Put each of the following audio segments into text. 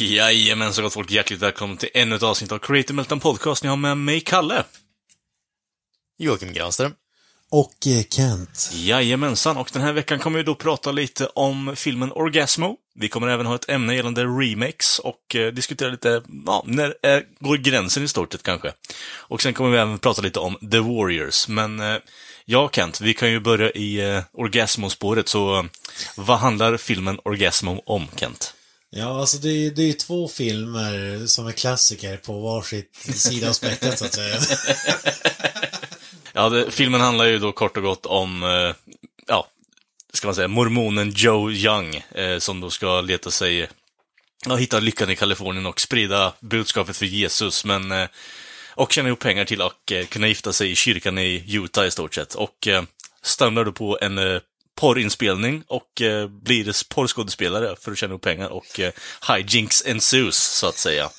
Jajamän, så gott folk. Hjärtligt välkommen till ännu ett avsnitt av Creative Meltdown Podcast. Ni har med mig, Kalle. Joakim Granström. Och eh, Kent. Jajamensan, och den här veckan kommer vi då prata lite om filmen Orgasmo. Vi kommer även ha ett ämne gällande remakes och eh, diskutera lite, ja, när eh, går gränsen i stort sett kanske. Och sen kommer vi även prata lite om The Warriors, men eh, ja, Kent, vi kan ju börja i eh, Orgasmo-spåret, så vad handlar filmen Orgasmo om, Kent? Ja, alltså det är, det är två filmer som är klassiker på varsitt sida av spektrat, så att säga. Ja, det, filmen handlar ju då kort och gott om, eh, ja, ska man säga, mormonen Joe Young, eh, som då ska leta sig, ja, hitta lyckan i Kalifornien och sprida budskapet för Jesus, men, eh, och tjäna ihop pengar till att eh, kunna gifta sig i kyrkan i Utah i stort sett. Och eh, stömlar då på en eh, porrinspelning och eh, blir porrskådespelare för att tjäna ihop pengar och eh, hijinks ensues, så att säga.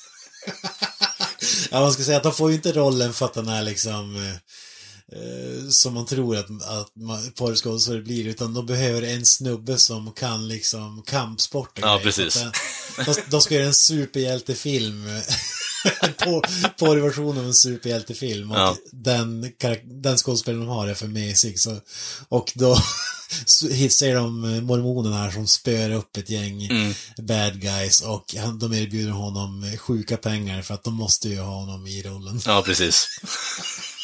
Ja, man ska säga att de får ju inte rollen för att den är liksom eh, eh, som man tror att, att man- porrskådespelare blir, utan de behöver en snubbe som kan liksom kampsport och Ja, precis. Eh, De, de ska göra en superhjältefilm. Porrversion av en superhjältefilm. Och Ja. den, den skådespelaren de har är för mesig. Så, och då ser de eh, mormonen här som spöar upp ett gäng Mm. bad guys och han, de erbjuder honom sjuka pengar för att de måste ju ha honom i rollen. Ja, precis.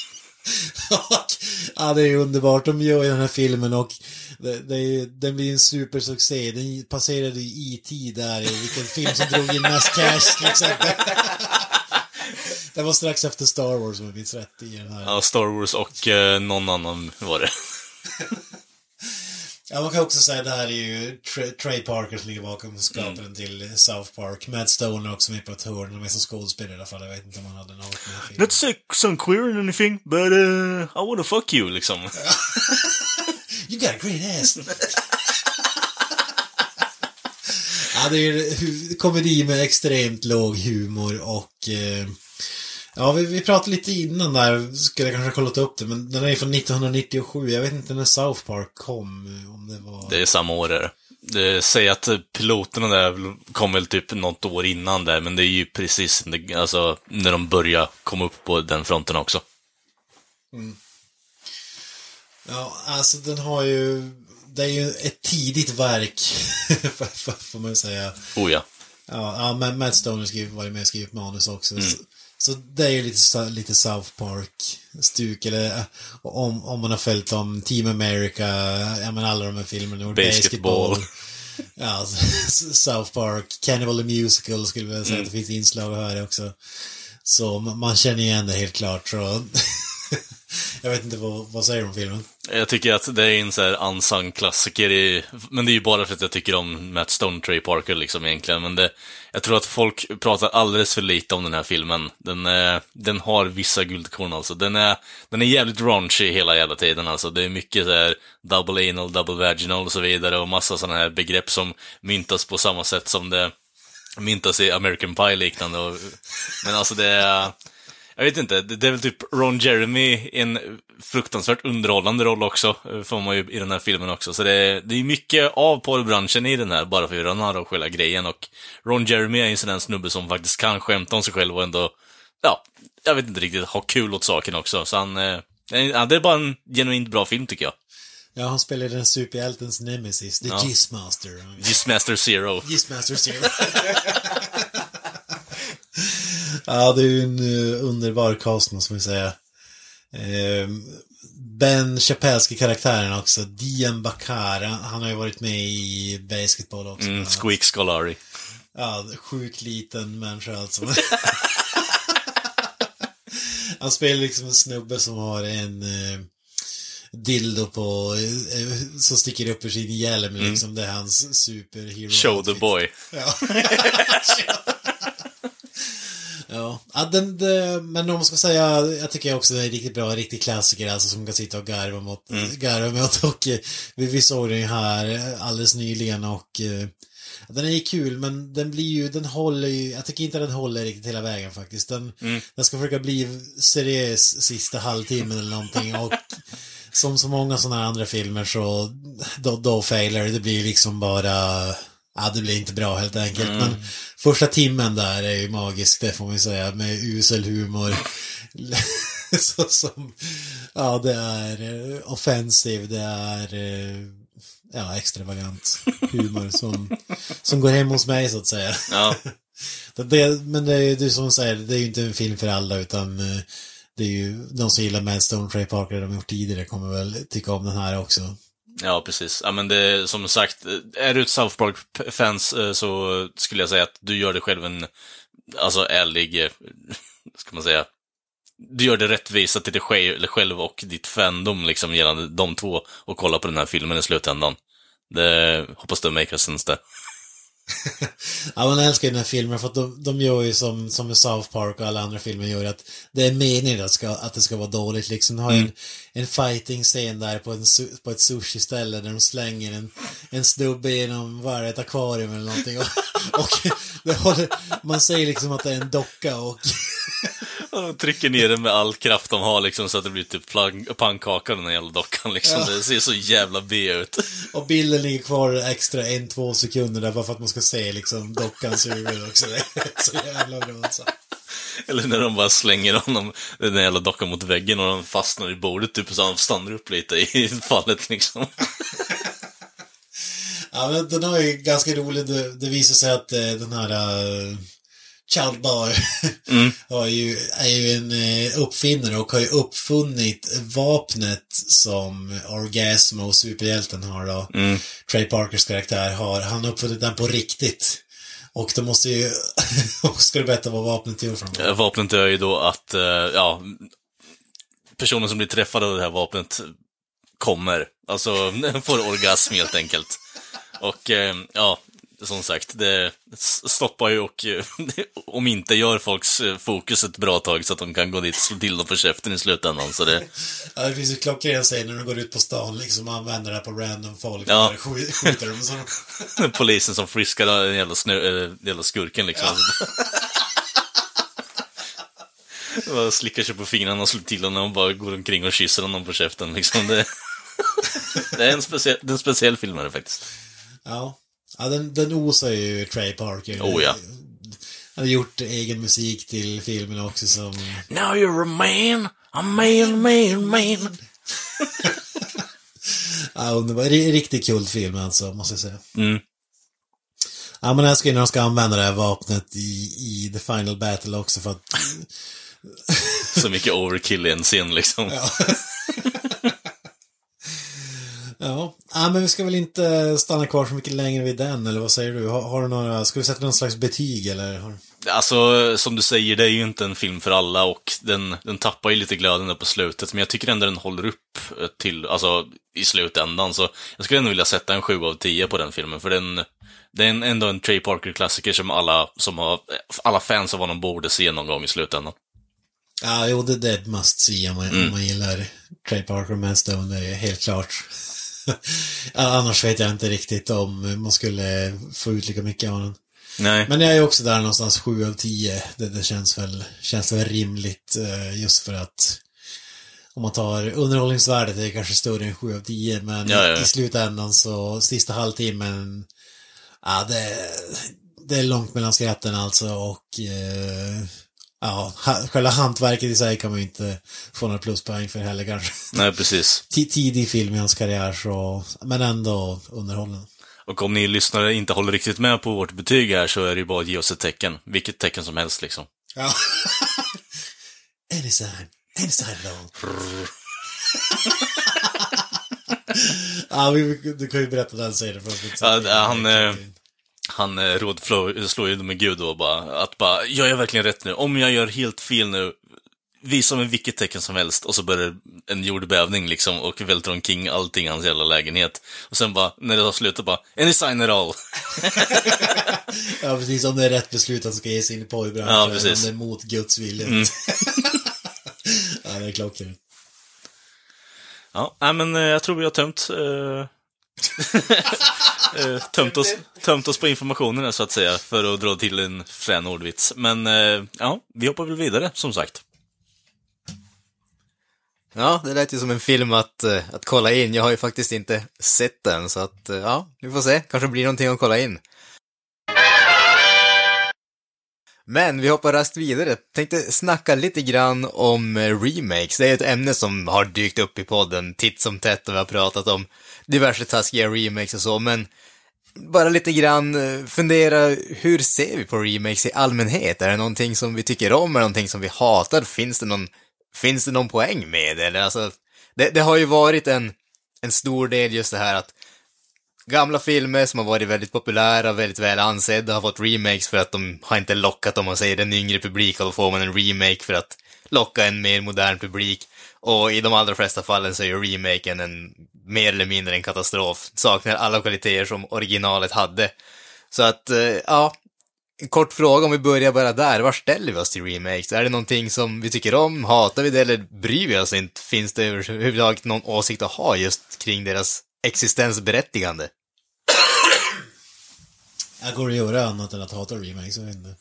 Ja, det är underbart. De gör ju den här filmen och det, det den blir en supersuccé. Den passerade ju E.T. där, vilken film som drog in mest cash till exempel. Det var strax efter Star Wars om jag minns rätt i den här. Ja, Star Wars och eh, någon annan var det. Ja, man kan också säga att det här är ju Trey, Trey Parker som ligger bakom skaparen Mm. till South Park. Matt Stone är också med på ett hörn, är som skådespelare i alla fall. Jag vet inte om han hade något med filmen. Not say some queer or anything, but uh, I wanna fuck you, liksom. You got a great ass. ja, det är hu- komedi med extremt låg humor och eh, Ja, vi, vi pratade lite innan där, skulle jag kanske ha kollat upp det, men den är från 1997. Jag vet inte när South Park kom, om det var... Det är samma år där. Det säger att piloterna där kom väl typ något år innan där, men det är ju precis när- alltså, när de börjar komma upp på den fronten också. Ja, alltså den har ju... Det är ju ett tidigt verk, får- man ju säga. Oh ja. Ja, Matt Stone har varit med och skrivit manus också. Så, så det är ju lite, lite South Park-stuk, eller eh, om, om man har följt om Team America, ja men alla de här filmerna, och Basketball. Ja, South Park, Cannibal the Musical skulle jag säga att det finns inslag här också. Så man man känner igen det helt klart. Så jag vet inte, vad, vad säger du om filmen? Jag tycker att det är en så här unsung klassiker i, men det är ju bara för att jag tycker om Matt Stone, Trey Parker liksom egentligen, men det, jag tror att folk pratar alldeles för lite om den här filmen. Den, är, den har vissa guldkorn alltså. Den är, den är jävligt raunchy hela jävla tiden alltså. Det är mycket så här double anal, double vaginal och så vidare och massa sådana här begrepp som myntas på samma sätt som det myntas i American Pie liknande. Och, men alltså det är, jag vet inte, det är väl typ Ron Jeremy i en fruktansvärt underhållande roll också, får man ju i den här filmen också. Så det är, det är mycket av porrbranschen i den här, bara för att göra narr av själva grejen. Och Ron Jeremy är ju en sån där snubbe som faktiskt kan skämta om sig själv och ändå, ja, jag vet inte riktigt, ha kul åt saken också. Så han, eh, ja, det är bara en genuint bra film tycker jag. Ja, han spelar den superhjältens nemesis, The Ja. Gizmaster. Gizmaster Zero. Gizmaster Zero. ja, det är ju en uh, underbar cast, måste man säga. Ehm, Ben Chapelski karaktären också, Dian Bakar, han- har ju varit med i Basketball också. Mm. Squeak Scolari. Ja, sjukt liten människa alltså. Han spelar liksom en snubbe som har en, eh, dildo på, eh, som sticker upp ur sin hjälm liksom. Det är hans superhero. Show the boy. Ja. ja, ja den, det, men om man ska säga, jag tycker också det är riktigt bra, riktig klassiker alltså som man kan sitta och garva mot, garva mot och eh, vi, vi såg den ju här eh, alldeles nyligen och eh, den är ju kul men den blir ju, den håller ju, jag tycker inte den håller riktigt hela vägen faktiskt. Den, den ska försöka bli seriös sista halvtimmen eller någonting och som så många sådana andra filmer så då, då failar. Det blir liksom bara, ja det blir inte bra helt enkelt. Men första timmen där är ju magisk, det får man ju säga, med usel humor. så som, ja det är eh, offensiv, det är eh, ja, extravagant humor som, som går hem hos mig så att säga. Ja, Det, men det är ju som du säger, det är ju inte en film för alla utan eh, det är ju de som gillar Madstone, Trey Parker, de har gjort tidigare kommer väl tycka om den här också ja precis. Ja, men det är som sagt, är du ett South Park-fans eh, så skulle jag säga att du gör dig själv en, alltså ärlig, eh, ska man säga, du gör det rättvisa till dig själv själv och ditt fandom liksom gällande de två och kolla på den här filmen i slutändan. Det hoppas du make sense där. Ja, man älskar ju den här filmen för att de, de gör ju som, som med South Park och alla andra filmer gör att det är meningen att, ska, att det ska vara dåligt liksom. De har ju en, en fighting-scen där på, en, på ett sushi-ställe där de slänger en, en snubbe genom varje ett akvarium eller någonting. Och, och håller, man säger liksom att det är en docka och De trycker ner den med all kraft de har liksom så att det blir typ pannkaka den här jävla dockan liksom. Ja. Det ser så jävla B ut. Och bilden ligger kvar extra en, två sekunder där bara för att man ska se liksom dockans huvud också. Det är så jävla bra alltså. Eller när de bara slänger honom, den jävla dockan mot väggen och de fastnar i bordet typ så han stannar upp lite i fallet liksom. Ja, men den har ju ganska rolig. Det, det visar sig att eh, den här uh, Child Bar har ju, är ju en eh, uppfinnare och har ju uppfunnit vapnet som Orgasmo, superhjälten, har då. Trey Parkers karaktär har. Han har uppfunnit den på riktigt. Och då måste ju... och ska du berätta vad vapnet gör för något? Eh, Vapnet är ju då att, eh, ja, personen som blir träffad av det här vapnet kommer. Alltså, får orgasm helt enkelt. Och, ja, som sagt, det stoppar ju och eh, om inte gör folks eh, fokus ett bra tag så att de kan gå dit och slå till dem på käften i slutändan. Så det, Ja, det finns ju klockren scen när de går ut på stan liksom och använder det här på random folk. Ja. och sk- Skjuter dem så polisen som friskar den jävla, snö, äh, jävla skurken liksom. Bara slickar sig på fingrarna och slår till honom och bara går omkring och kysser honom på käften liksom. Det, det är en speciell, det är en speciell film är det faktiskt. Ja. Ja, den, den osar ju Trey Parker. Oh, ja. Han har gjort egen musik till filmen också som... Now you're a man, a man, man, man. Ja, underbar. Ri- Riktigt kul film alltså, måste jag säga. Mm. Ja, men jag älskar ju när de ska använda det här vapnet i, i The Final Battle också för att... Så mycket overkill i en scen liksom. Ja. Ja, ja men vi ska väl inte stanna kvar så mycket längre vid den, eller vad säger du? Har, har du några, ska vi sätta någon slags betyg eller? Alltså, som du säger, det är ju inte en film för alla och den, den tappar ju lite glöden där på slutet, men jag tycker ändå den håller upp eh, till, alltså, i slutändan. Så jag skulle ändå vilja sätta en 7 av 10 på den filmen, för den, det är en, ändå en Trey Parker-klassiker som alla, som har, alla fans av honom borde se någon gång i slutändan. Ja, jo, det, är ett must see om man, om man gillar Trey Parker och Man Stone, det är helt klart. annars vet jag inte riktigt om man skulle få ut lika mycket av den. Nej. Men jag är också där någonstans 7 av 10. Det, det känns väl, känns väl rimligt eh, just för att om man tar underhållningsvärdet är det kanske större än 7 av 10 men Ja, ja. i slutändan så sista halvtimmen ja det, det är långt mellan skratten alltså och eh, ja, själva hantverket i sig kan man ju inte få några pluspoäng för heller kanske. Nej, precis. Ti- Tidig film i hans karriär så, men ändå underhållande. Och om ni lyssnare inte håller riktigt med på vårt betyg här så är det ju bara att ge oss ett tecken. Vilket tecken som helst liksom. Ja. any sign, any sign at all. ja, vi, du kan ju berätta den scenen först. Ja, han, eh, Han eh, rådslår slår ju med Gud då bara, att bara, gör jag verkligen rätt nu? Om jag gör helt fel nu, visa med vilket tecken som helst och så börjar en jordbävning liksom och välter omkring allting i hans jävla lägenhet. Och sen bara, när det har slutat bara, any sign at all. Ja, precis. Om det är rätt beslut att ska ge sig in i porrbranschen. Ja, precis. Om det är mot Guds vilja. Mm. ja, det är klockrent. Ja, men eh, jag tror vi har tömt eh, eh, tömt, oss, tömt oss på informationen här, så att säga, för att dra till en frän ordvits. Men eh, ja, vi hoppar väl vidare, som sagt. Ja, det lät ju som en film att, eh, att kolla in. Jag har ju faktiskt inte sett den, så att eh, ja, vi får se. Kanske blir någonting att kolla in. Men vi hoppar raskt vidare. Tänkte snacka lite grann om eh, remakes. Det är ett ämne som har dykt upp i podden titt som tätt och vi har pratat om diverse taskiga remakes och så, men bara lite grann eh, fundera, hur ser vi på remakes i allmänhet? Är det någonting som vi tycker om? Är det någonting som vi hatar? Finns det någon, finns det någon poäng med det? Eller alltså, det, det har ju varit en, en stor del just det här att gamla filmer som har varit väldigt populära, väldigt väl ansedda, har fått remakes för att de har inte lockat, om man säger, den yngre publiken och då får man en remake för att locka en mer modern publik. Och i de allra flesta fallen så är ju remaken en mer eller mindre en katastrof. Saknar alla kvaliteter som originalet hade. Så att, eh, ja, en kort fråga om vi börjar bara där. Var ställer vi oss till remakes? Är det någonting som vi tycker om? Hatar vi det eller bryr vi oss inte? Finns det överhuvudtaget någon åsikt att ha just kring deras existensberättigande? Jag går att göra annat än att hata remakes, jag vet inte.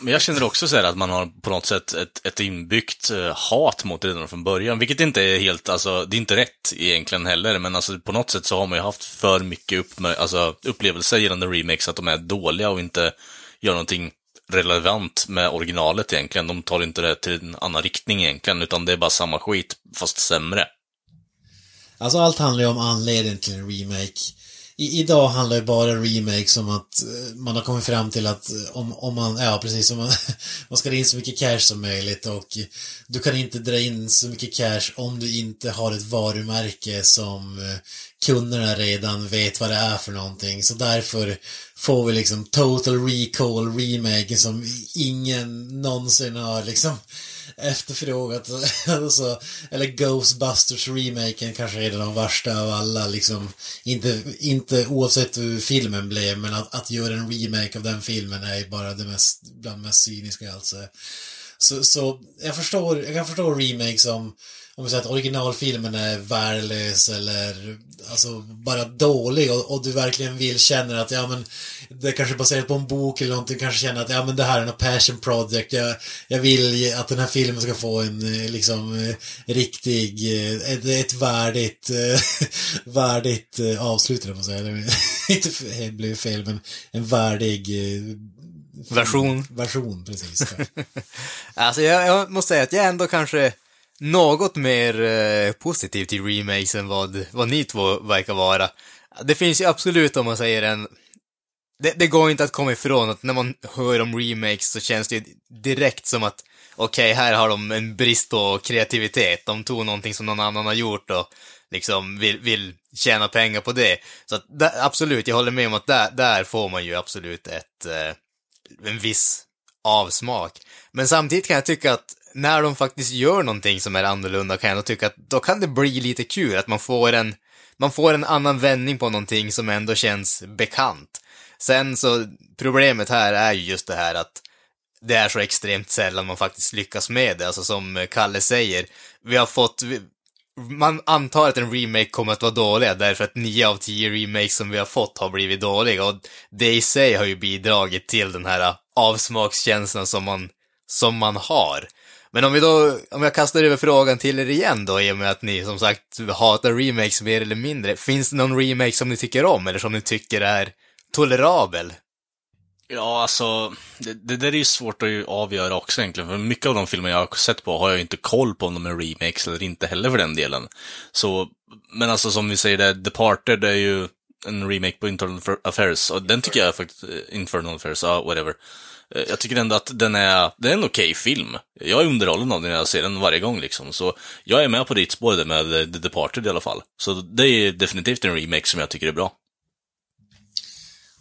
Men jag känner också så här att man har på något sätt ett, ett inbyggt eh, hat mot det redan från början, vilket inte är helt, alltså, det är inte rätt egentligen heller, men alltså på något sätt så har man ju haft för mycket upp, alltså, upplevelser gällande remakes att de är dåliga och inte gör någonting relevant med originalet egentligen. De tar inte det till en annan riktning egentligen, utan det är bara samma skit, fast sämre. Alltså allt handlar ju om anledningen till en remake. I, idag handlar ju bara remakes om att eh, man har kommit fram till att eh, om, om man, ja precis, om man, man ska dra in så mycket cash som möjligt och du kan inte dra in så mycket cash om du inte har ett varumärke som eh, kunderna redan vet vad det är för någonting. Så därför får vi liksom Total Recall remake som ingen någonsin har liksom efterfrågat. alltså, eller Ghostbusters remaken kanske är den värsta av alla liksom. Inte, inte oavsett hur filmen blev men att, att göra en remake av den filmen är ju bara det mest, bland det mest cyniska alltså. Så, så jag förstår, jag kan förstå remakes som om vi säger att originalfilmen är värdelös eller alltså bara dålig och, och, du verkligen vill känna att ja men det är kanske baserat på en bok eller någonting kanske känner att ja men det här är en passion project. Jag, jag vill att den här filmen ska få en liksom riktig ett, ett värdigt värdigt avslut på säga inte det blev fel men en värdig version. version precis. Alltså jag, jag måste säga att jag ändå kanske något mer eh, positiv till remakes än vad, vad ni två verkar vara. Det finns ju absolut, om man säger en... Det, det går inte att komma ifrån att när man hör om remakes så känns det ju direkt som att okej, okay, här har de en brist på kreativitet. De tog någonting som någon annan har gjort och liksom vill, vill tjäna pengar på det. Så att, där, absolut, jag håller med om att där, där får man ju absolut ett, eh, en viss avsmak. Men samtidigt kan jag tycka att när de faktiskt gör någonting som är annorlunda kan jag ändå tycka att då kan det bli lite kul, att man får en, man får en annan vändning på någonting som ändå känns bekant. Sen så, problemet här är ju just det här att det är så extremt sällan man faktiskt lyckas med det, alltså som Kalle säger, vi har fått, man antar att en remake kommer att vara dålig därför att nio av tio remakes som vi har fått har blivit dåliga och det i sig har ju bidragit till den här avsmakskänslan som man, som man har. Men om vi då, om jag kastar över frågan till er igen då, i och med att ni som sagt hatar remakes mer eller mindre. Finns det någon remake som ni tycker om, eller som ni tycker är tolerabel? Ja, alltså, det, det där är ju svårt att avgöra också egentligen, för mycket av de filmer jag har sett på har jag inte koll på om de är remakes eller inte heller för den delen. Så, men alltså som vi säger, det, Departed är ju en remake på Internal Affairs, och den tycker jag faktiskt, eh, Infernal Affairs, ja, whatever. Jag tycker ändå att den är, det är en okej okay film. Jag är underhållen av den när jag ser den varje gång liksom. Så jag är med på ditt spår där med The Departed i alla fall. Så det är definitivt en remake som jag tycker är bra.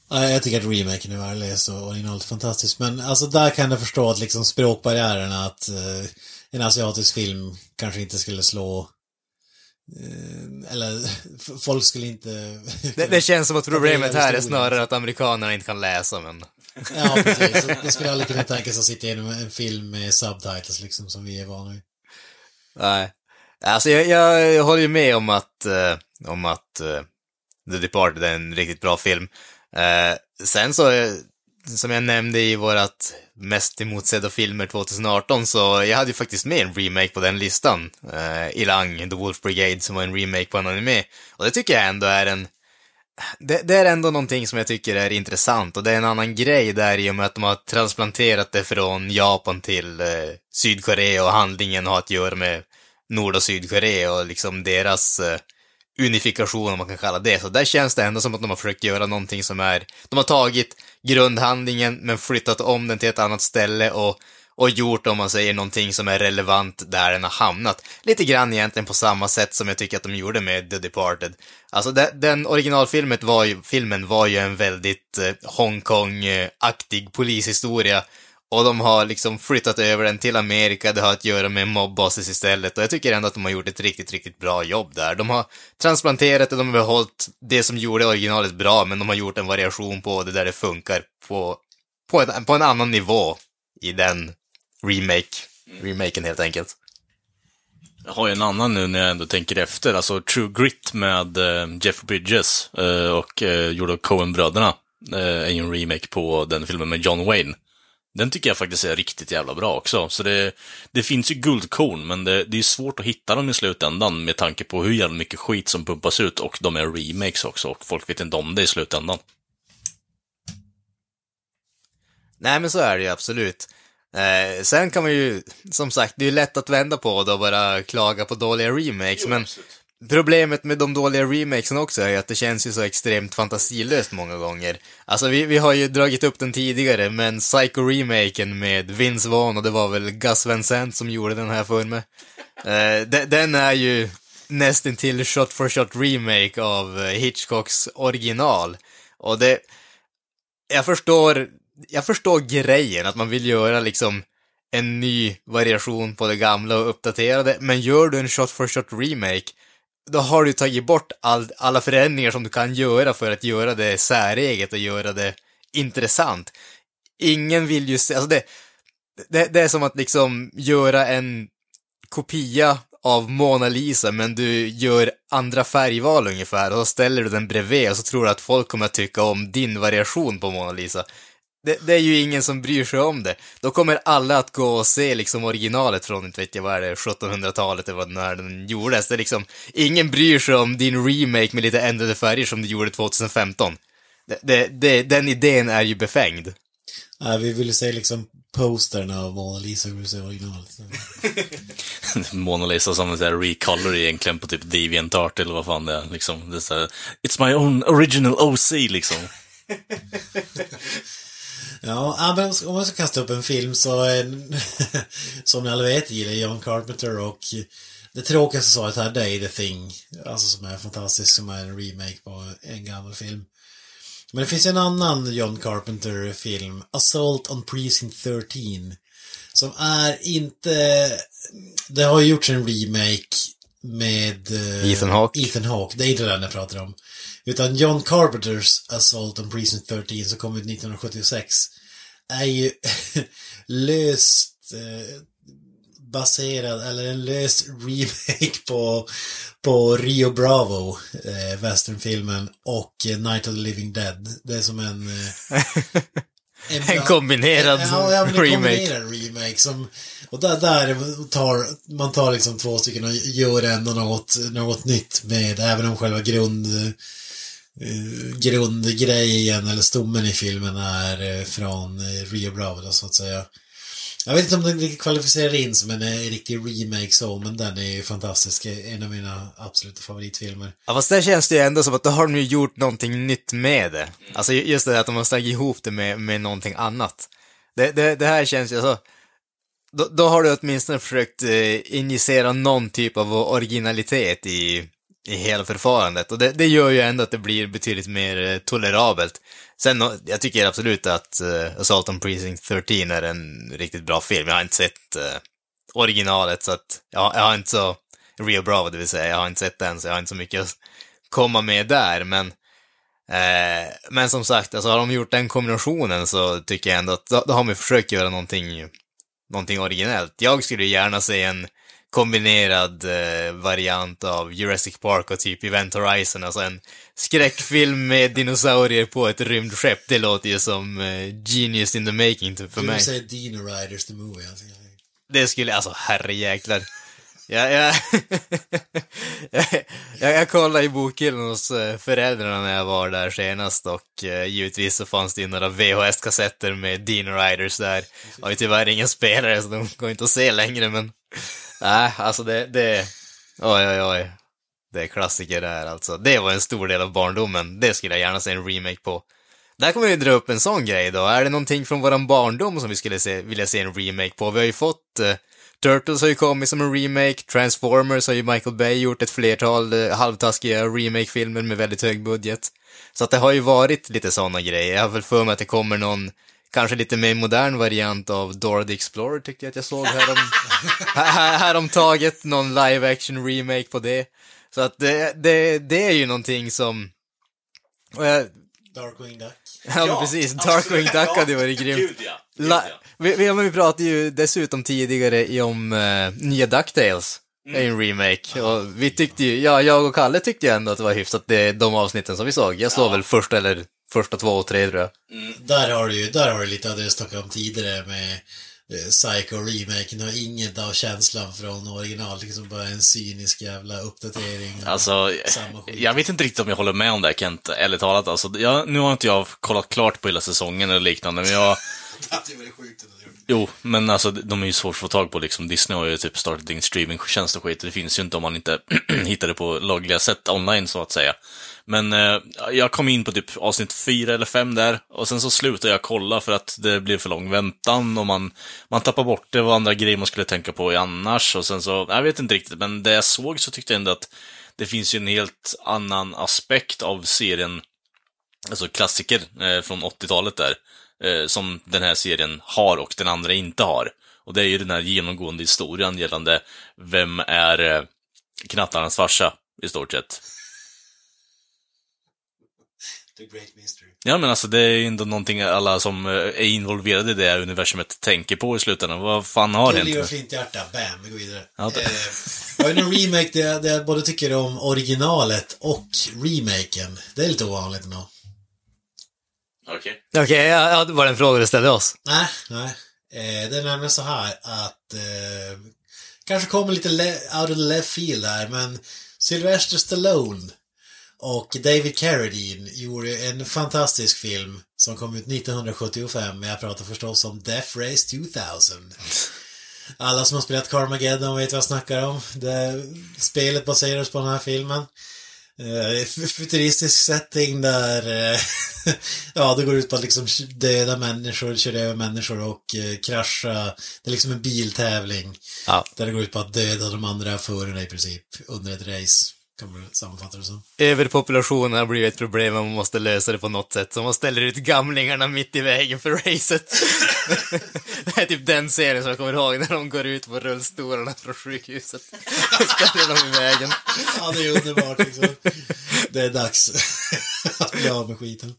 Jag tycker att remaken är värdelös och originalet fantastiskt. Men alltså där kan jag förstå att liksom språkbarriärerna att uh, en asiatisk film kanske inte skulle slå eh, eller folk skulle inte... Det, det känns som att problemet här är snarare att amerikanerna inte kan läsa, men... Ja, precis. Det skulle aldrig kunna tänka sig att sitta igenom en film med subtitles liksom, som vi är vana vid. Nej. Alltså jag, jag, jag håller ju med om att, eh, om att eh, The Departed är en riktigt bra film. Eh, sen så, eh, som jag nämnde i vårat mest emotsedda filmer 2018, så jag hade ju faktiskt med en remake på den listan. Eh, Ilang, The Wolf Brigade, som var en remake på en anime. Och det tycker jag ändå är en det, det är ändå någonting som jag tycker är intressant och det är en annan grej där i och med att de har transplanterat det från Japan till eh, Sydkorea och handlingen har att göra med Nord och Sydkorea och liksom deras eh, unifikation om man kan kalla det. Så där känns det ändå som att de har försökt göra någonting som är, de har tagit grundhandlingen men flyttat om den till ett annat ställe och och gjort, om man säger, någonting som är relevant där den har hamnat. Lite grann egentligen på samma sätt som jag tycker att de gjorde med The Departed. Alltså, de, den originalfilmen var ju, filmen var ju en väldigt eh, Hongkong-aktig polishistoria. Och de har liksom flyttat över den till Amerika, det har att göra med mobbasis istället. Och jag tycker ändå att de har gjort ett riktigt, riktigt bra jobb där. De har transplanterat och de har behållit det som gjorde originalet bra, men de har gjort en variation på det där det funkar på, på, en, på en annan nivå i den remake, remaken helt enkelt. Jag har ju en annan nu när jag ändå tänker efter. Alltså True Grit med eh, Jeff Bridges eh, och eh, gjord av Coen-bröderna. Eh, är ju en remake på den filmen med John Wayne. Den tycker jag faktiskt är riktigt jävla bra också. Så det, det finns ju guldkorn, men det, det är svårt att hitta dem i slutändan med tanke på hur jävla mycket skit som pumpas ut och de är remakes också och folk vet inte om det i slutändan. Nej, men så är det ju absolut. Eh, sen kan man ju, som sagt, det är ju lätt att vända på det och bara klaga på dåliga remakes, men problemet med de dåliga remakesen också är ju att det känns ju så extremt fantasilöst många gånger. Alltså, vi, vi har ju dragit upp den tidigare, men Psycho-remaken med Vince Vaughn, och det var väl Gus Van Sant som gjorde den här för mig. Eh, de, den är ju nästintill shot for shot remake av eh, Hitchcocks original. Och det, jag förstår, jag förstår grejen, att man vill göra liksom en ny variation på det gamla och uppdatera det, men gör du en shot for shot remake, då har du tagit bort all, alla förändringar som du kan göra för att göra det säreget och göra det intressant. Ingen vill ju se, alltså det, det, det är som att liksom göra en kopia av Mona Lisa, men du gör andra färgval ungefär, och så ställer du den bredvid och så tror du att folk kommer att tycka om din variation på Mona Lisa. Det, det är ju ingen som bryr sig om det. Då kommer alla att gå och se liksom originalet från, inte vet jag vad är det, 1700-talet eller vad när den gjordes. Det är liksom, ingen bryr sig om din remake med lite ändrade färger som du gjorde 2015. Det, det, det, den idén är ju befängd. Nej, vi ville se liksom postern av Mona Lisa, vi ville se originalet. Mona Lisa som en sån recolor egentligen på typ DeviantArt eller vad fan det är. Liksom. Det är så här, It's my own original OC liksom. Ja, men om man ska kasta upp en film så, eh, som ni alla vet, gillar John Carpenter och det tråkigaste svaret här, det är The Thing. Alltså som är fantastisk, som är en remake på en gammal film. Men det finns en annan John Carpenter-film, Assault on Precinct 13. Som är inte... Det har ju gjorts en remake med... eh, Ethan Hawke. Ethan Hawke, det är inte den jag pratar om. Utan John Carpenters Assault on Precinct 13 som kom ut 1976 är ju löst eh, baserad, eller en lös remake på, på Rio Bravo, eh, westernfilmen, och eh, Night of the Living Dead. Det är som en... Eh, En kombinerad ja, ja, en remake. kombinerad remake som, och där, där tar, man tar liksom två stycken och gör ändå något, något nytt med, även om själva grund, grundgrejen eller stommen i filmen är eh, från eh, Rio Bravo då, så att säga. Jag vet inte om den kvalificerar in som en eh, riktig remake så, men den är ju fantastisk. En av mina absoluta favoritfilmer. Ja, fast där känns det ju ändå som att då har de ju gjort någonting nytt med det. Alltså ju- just det att de har slagit ihop det med, med någonting annat. Det, det, det här känns ju så... Då, då har du åtminstone försökt eh, injicera någon typ av originalitet i, i hela förfarandet. Och det, det gör ju ändå att det blir betydligt mer eh, tolerabelt. Sen, eh, jag tycker absolut att uh, Assault on Precinct 13 är en riktigt bra film. Jag har inte sett uh, originalet, så att jag, jag har inte så, Rio Bravo det vill säga, jag har inte sett den, så jag har inte så mycket att komma med där, men Uh, men som sagt, alltså har de gjort den kombinationen så tycker jag ändå att då, då har man försökt göra någonting, någonting originellt. Jag skulle gärna se en kombinerad eh, variant av Jurassic Park och typ Event Horizon, alltså en skräckfilm med dinosaurier på ett rymdskepp. Det låter ju som eh, genius in the making typ, för Du mig. säger Dino Riders the Movie. Alltså. Det skulle, alltså herrejäklar. Jag, jag, jag, jag, kollade i bokhyllan hos eh, föräldrarna när jag var där senast och eh, givetvis så fanns det ju några VHS-kassetter med Dino Riders där. Jag har ju tyvärr ingen spelare så de går inte att se längre men... Nej, alltså det, det... Oj, oj, oj. Det är klassiker det här alltså. Det var en stor del av barndomen. Det skulle jag gärna se en remake på. Där kommer vi dra upp en sån grej då. Är det någonting från våran barndom som vi skulle se, vilja se en remake på? Vi har ju fått... eh, Turtles har ju kommit som en remake, Transformers har ju Michael Bay gjort ett flertal eh, halvtaskiga remake-filmer med väldigt hög budget. Så att det har ju varit lite såna grejer. Jag har väl för mig att det kommer någon, kanske lite mer modern variant av Dora the Explorer tyckte jag att jag såg härom, här, häromtaget, någon live action remake på det. Så att det, det, det är ju någonting som... Och jag, Darkwing Duck. ja, men precis, Darkwing Duck hade ju varit grymt. Gud ja. Gud, ja. vi, vi, men vi pratade ju dessutom tidigare om eh, nya är ju en remake. Och vi tyckte ju, ja, jag och Kalle tyckte ju ändå att det var hyfsat det, de avsnitten som vi såg. Jag såg väl första eller första två och tre tror jag. Där har du ju, där har du lite av det jag snackade om tidigare med eh, Psycho-remaken. har inget av känslan från original. Liksom bara en cynisk jävla uppdatering. Alltså, jag vet inte riktigt om jag håller med om det här Kent, ärligt talat. Alltså, jag, nu har inte jag kollat klart på hela säsongen eller liknande, men jag... Det sjukt. du. Jo, men alltså de är ju svårt att få tag på liksom. Disney har ju typ startat in streamingtjänst och skit. Det finns ju inte om man inte hittar det på lagliga sätt online, så att säga. Men eh, jag kom in på typ avsnitt fyra eller fem där, och sen så slutade jag kolla för att det blev för lång väntan och man, man tappar bort det, och andra grejer man skulle tänka på annars, och sen så, jag vet inte riktigt, men det jag såg så tyckte jag ändå att det finns ju en helt annan aspekt av serien, alltså klassiker eh, från 80-talet där, eh, som den här serien har och den andra inte har. Och det är ju den här genomgående historien gällande vem är eh, knattarnas farsa, i stort sett. The Great Mystery. Ja, men alltså det är ändå någonting alla som eh, är involverade i det här universumet tänker på i slutändan. Vad fan har Gullig och hänt? flinthjärta, bam, vi går vidare. Ja, det- eh, jag har ju någon remake där jag, där jag både tycker om originalet och remaken. Det är lite ovanligt ändå. Okej. Okej, ja, ja, det var en fråga du ställde oss. Nej, nej. Eh, det är nämligen så här att eh, kanske kommer lite out of the left field här, men Sylvester Stallone och David Carradine gjorde en fantastisk film som kom ut 1975. Jag pratar förstås om Death Race 2000. Alla som har spelat Carmageddon vet vad jag snackar om. Det, spelet baseras på den här filmen. Eh, futuristisk setting där, eh, ja, det går ut på att liksom döda människor, köra över människor och eh, krascha. Det är liksom en biltävling. Ja. Där det går ut på att döda de andra förarna i princip under ett race. Kan man sammanfatta det som. Överpopulationen har blivit ett problem och man måste lösa det på något sätt, så man ställer ut gamlingarna mitt i vägen för racet. det är typ den serien som jag kommer ihåg, när de går ut på rullstolarna från sjukhuset. och ställer dem i vägen. Ja, det är underbart liksom. Det är dags att bli av med skiten.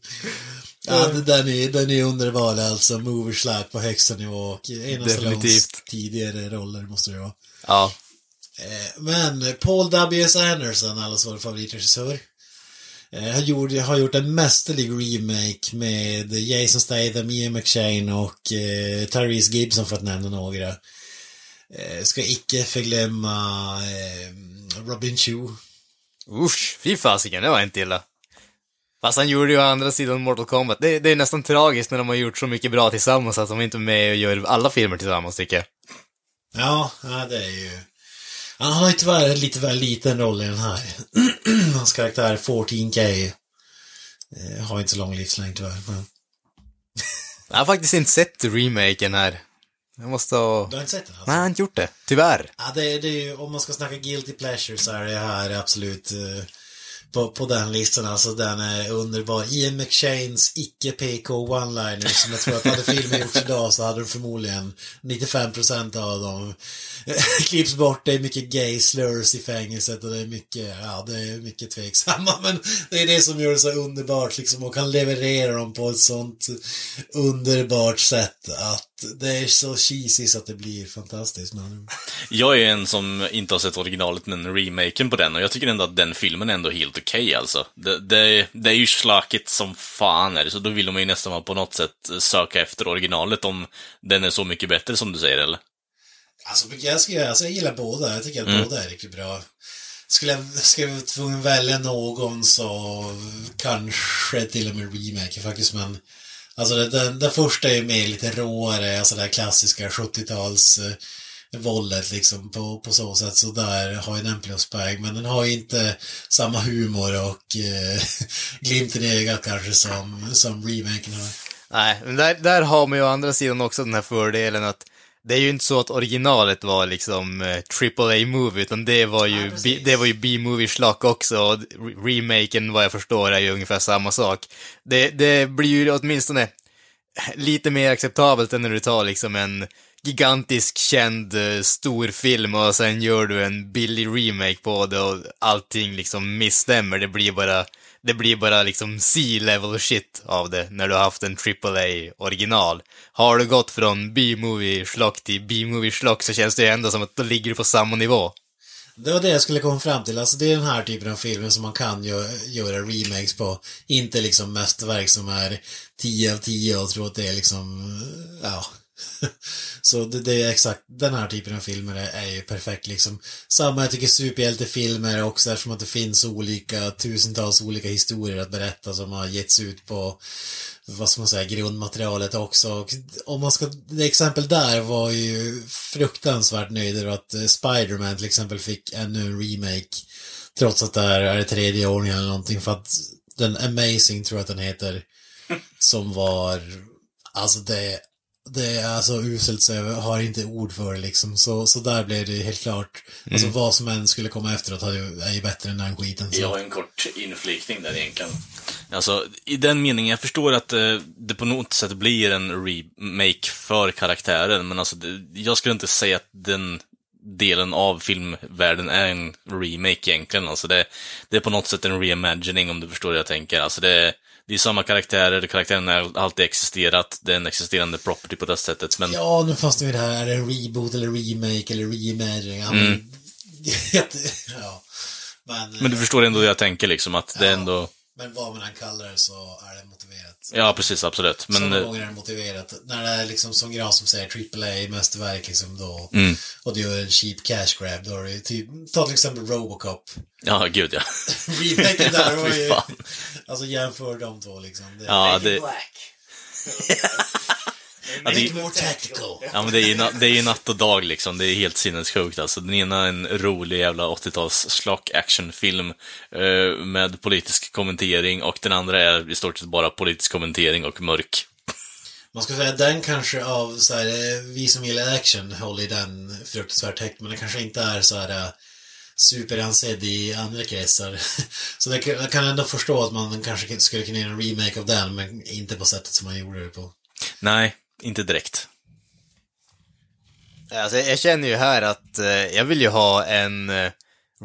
Ja, den är, den är underbar alltså. Moverslack på högsta nivå och en av Definitivt. tidigare roller måste det vara. Ja. Eh, Men Paul W.S. Anderson, allas vår favoritregissör, eh, har gjort, har gjort en mästerlig remake med Jason Statham, Ian McShane och eh, Tyrese Gibson för att nämna några. Ska icke förglömma Robin Chu. Usch, fy fasiken, det var inte illa. Fast han gjorde ju å andra sidan Mortal Kombat. Det, det är nästan tragiskt när de har gjort så mycket bra tillsammans att de inte är med och gör alla filmer tillsammans, tycker jag. Ja, ja, det är ju... Han har ju tyvärr en lite väl liten roll i den här. Hans karaktär 14K eh, har inte så lång livslängd tyvärr. Men... Jag har faktiskt inte sett remaken här. Jag måste ha... Du har inte sett den? Alltså? Nej, jag har inte gjort det. Tyvärr. Ja, det, är- det är ju, om man ska snacka guilty pleasure så är det här absolut eh, på, på den listan. Alltså den är underbar. Ian McShanes icke-PK one-liner som jag tror att hade filmen gjorts idag så hade de förmodligen 95% av dem klipps bort. Det är mycket gay slurs i fängelset och det är mycket, ja det är mycket tveksamma men det är det som gör det så underbart liksom och kan leverera dem på ett sånt underbart sätt att det är så cheesy så att det blir fantastiskt. Men... Jag är en som inte har sett originalet men remaken på den och jag tycker ändå att den filmen är ändå helt okej okay, alltså. Det, det, det, är ju slakigt som fan är det, så då vill man ju nästan på något sätt söka efter originalet om den är så mycket bättre som du säger, eller? Alltså, jag, ska, alltså, jag gillar båda. Jag tycker att mm. båda är riktigt bra. Skulle jag, skulle jag tvungen välja någon så kanske till och med remake faktiskt, men Alltså den, den första är ju mer lite råare, alltså det här klassiska 70-tals eh, våldet liksom på, på så sätt. Så där har ju den pluspoäng. Men den har ju inte samma humor och eh, glimten i ögat kanske som, som remaken har. Nej, men där, där har man ju å andra sidan också den här fördelen att det är ju inte så att originalet var liksom eh, triple movie utan det var ju, ja, B, det var ju B-movie schlock också, och remaken vad jag förstår är ju ungefär samma sak. Det, det blir ju åtminstone lite mer acceptabelt än när du tar liksom en gigantisk känd eh, stor film och sen gör du en billig remake på det och allting liksom misstämmer. Det blir bara det blir bara liksom C-level shit av det när du har haft en AAA original. Har du gått från B-movie schlock till B-movie schlock så känns det ju ändå som att då ligger du på samma nivå. Det var det jag skulle komma fram till. Alltså det är den här typen av filmer som man kan gö göra remakes på. Inte liksom mästerverk som är 10 av 10 och tro att det är liksom, ja, Så det, det, är exakt, den här typen av filmer är, är ju perfekt liksom. Samma, jag tycker superhjältefilmer också eftersom att det finns olika, tusentals olika historier att berätta som har getts ut på, vad ska man säga, grundmaterialet också. Och om man ska, det exempel där var ju fruktansvärt nöjd över att eh, Spiderman till exempel fick ännu en remake. Trots att det här är det tredje ordningen eller någonting för att den Amazing tror jag att den heter. Som var, alltså det det är alltså uselt så jag har inte ord för det liksom. Så, så där blev det helt klart. Mm. Alltså vad som än skulle komma efteråt är ju bättre än den skiten. Så. Jag har en kort inflikning där egentligen. Alltså, i den meningen, jag förstår att eh, det på något sätt blir en remake för karaktären, men alltså, det, jag skulle inte säga att den delen av filmvärlden är en remake egentligen. Alltså det, det är på något sätt en reimagining om du förstår hur jag tänker. Alltså det, det är samma karaktärer, karaktären har alltid existerat, det är en existerande property på det sättet, men... Ja, nu fastnar vi det här, är det en reboot eller remake eller reimagining? Ja, mm. men... ja. Men, men du förstår ändå hur jag tänker liksom, att det är ändå... Men vad man än kallar det så är det motiverat. Ja, precis, absolut. Men... Så gånger är det motiverat. När det är liksom som Gran som säger AAA mästerverk liksom då. Mm. Och du gör en cheap cash grab, då är det typ, ta till exempel Robocop. Ja, gud ja. Remaken där var ju, alltså jämför de två liksom. Det, ja, det... Black. Ja, det, more tactical. Ja, men det är, ju, det är ju natt och dag liksom. Det är helt sinnessjukt alltså. Den ena är en rolig jävla 80-tals slock actionfilm eh, med politisk kommentering och den andra är i stort sett bara politisk kommentering och mörk. Man ska säga den kanske av så här, eh, vi som gillar action håller i den fruktansvärt högt, men den kanske inte är så här eh, superansedd i andra kretsar. Så det, jag kan ändå förstå att man kanske skulle kunna göra en remake av den, men inte på sättet som man gjorde det på. Nej, inte direkt. Alltså, jag känner ju här att eh, jag vill ju ha en eh,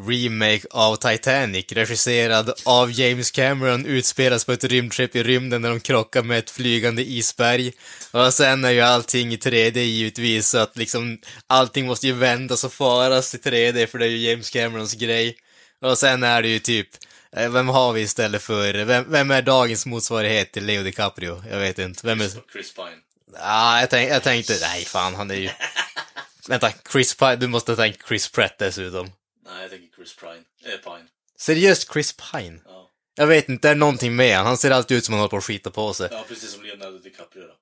remake av Titanic, regisserad av James Cameron, utspelas på ett rymdskepp i rymden när de krockar med ett flygande isberg. Och sen är ju allting i 3D givetvis, så att liksom allting måste ju vändas och faras i 3D, för det är ju James Camerons grej. Och sen är det ju typ, eh, vem har vi istället för, vem, vem är dagens motsvarighet till Leo DiCaprio? Jag vet inte. Vem är... Chris Pine. Ja, jag, tänk, jag tänkte, nej fan, han är ju... Vänta, Chris Pine, du måste tänka Chris Pratt dessutom. Nej, jag tänker Chris Pine. Äh, Pine. Seriöst, Chris Pine? Ja. Jag vet inte, det är någonting med han. Han ser alltid ut som han håller på att skita på sig. Ja, precis som Leonardo DiCaprio då.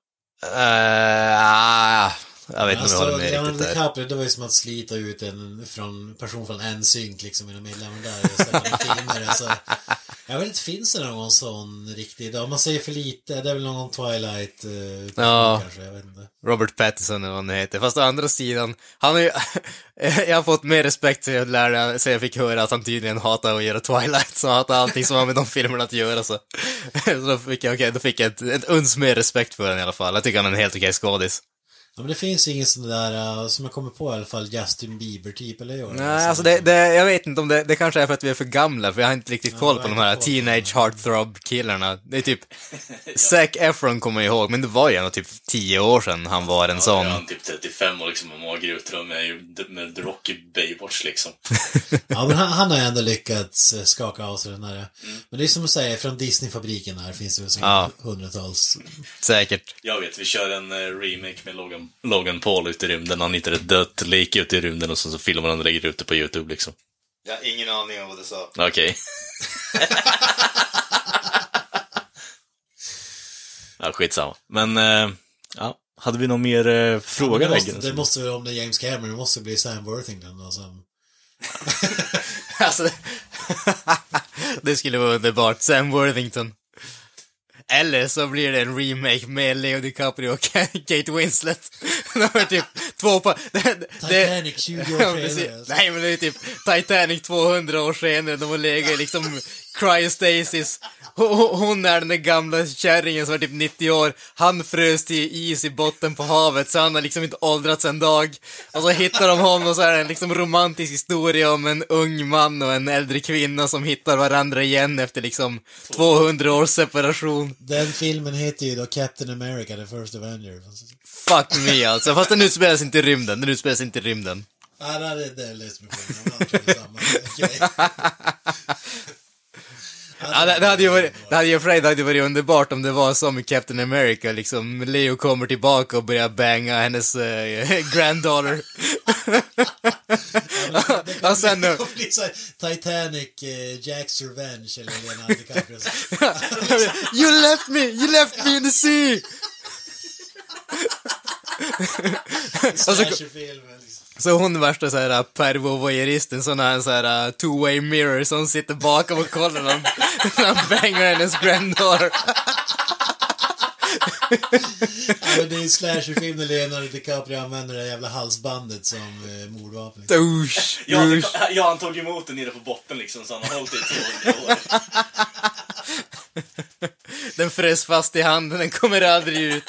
Uh, Jag vet inte om jag håller med Leonardo riktigt där. DiCaprio, det var ju som att slita ut en från, person från en synk liksom, inom medlemmen där och i filmer. Alltså, jag vet inte, finns det någon sån riktig? Om man säger för lite, det är väl någon Twilight eh, Ja. kanske, jag vet inte. Robert Pattinson eller vad han heter. Fast å andra sidan, han har ju... jag har fått mer respekt sen jag, lärde, sen jag fick höra att han tydligen hatar att göra Twilight, så han hatar allting som har med de filmerna att göra så. så då fick jag, okej, då fick jag ett, ett uns mer respekt för den i alla fall. Jag tycker han är en helt okej skådis. Ja, men det finns ingen sån där, uh, som jag kommer på i alla fall, Justin Bieber typ, eller det? Nej, alltså det, det, jag vet inte om det, det kanske är för att vi är för gamla, för jag har inte riktigt koll jag på de här på teenage heartthrob-killarna. Det är typ, Zac Efron kommer jag ihåg, men det var ju ändå typ tio år sedan han var en sån. Ja, han är typ 35 och liksom har magrut med, med The Rocky Baywatch liksom. Ja, men han, han har ju ändå lyckats eh, skaka av sig den här. Mm. Men det är som att säga, från Disney-fabriken här finns det väl Ja. hundratals. Säkert. Jag vet, vi kör en eh, remake med Logan, Logan Paul ute i rymden. Han hittar ett dött lik ute i rymden och så, så filmar han och lägger ut det på YouTube liksom. Jag har ingen aning om vad du sa. Okej. ja, skitsamma. Men, eh, ja. Hade vi någon mer eh, fråga det, där? måste, det måste väl, om det är James Cameron, det måste bli Sam Worthington då som... Alltså, det skulle vara underbart. Sam Worthington. Eller så blir det en remake med Leo DiCaprio och Kate Winslet. De är typ två på... Det, Titanic 20 år senare. alltså. Nej, men det är typ Titanic 200 år senare. De har legat liksom cryostasis. Hon, hon- hon är den där gamla kärringen som är typ 90 år. Han frös till is i botten på havet, så han har liksom inte åldrats en dag. Och så hittar de honom och så är det en liksom romantisk historia om en ung man och en äldre kvinna som hittar varandra igen efter liksom 200 års separation. Den filmen heter ju då Captain America, The First Avenger. Fuck me alltså. Fast den utspelas inte i rymden. Den utspelas inte i rymden. Ja, det är det är. Okej. Ja, det, det hade ju varit, det hade ju det hade varit underbart om det var som i Captain America, liksom, Leo kommer tillbaka och börjar banga hennes eh, granddaughter. sen Det kommer bli så här Titanic, eh, Jack's Revenge eller Leonardo DiCaprio. You left me, you left me in the sea! Liksom. Så hon är värsta såhär pervo-voyeuristen, sån här, så här uh, two-way mirror som sitter bakom och kollar när han, när han bangar hennes granddaughter. Ja, det är en slasherfilm när Leonardo DiCaprio använder det där jävla halsbandet som eh, mordvapen. Usch, Ja, usch. det, ja, han tog emot den nere på botten liksom, så han har hållit det i 200 år. Den frös fast i handen, den kommer aldrig ut.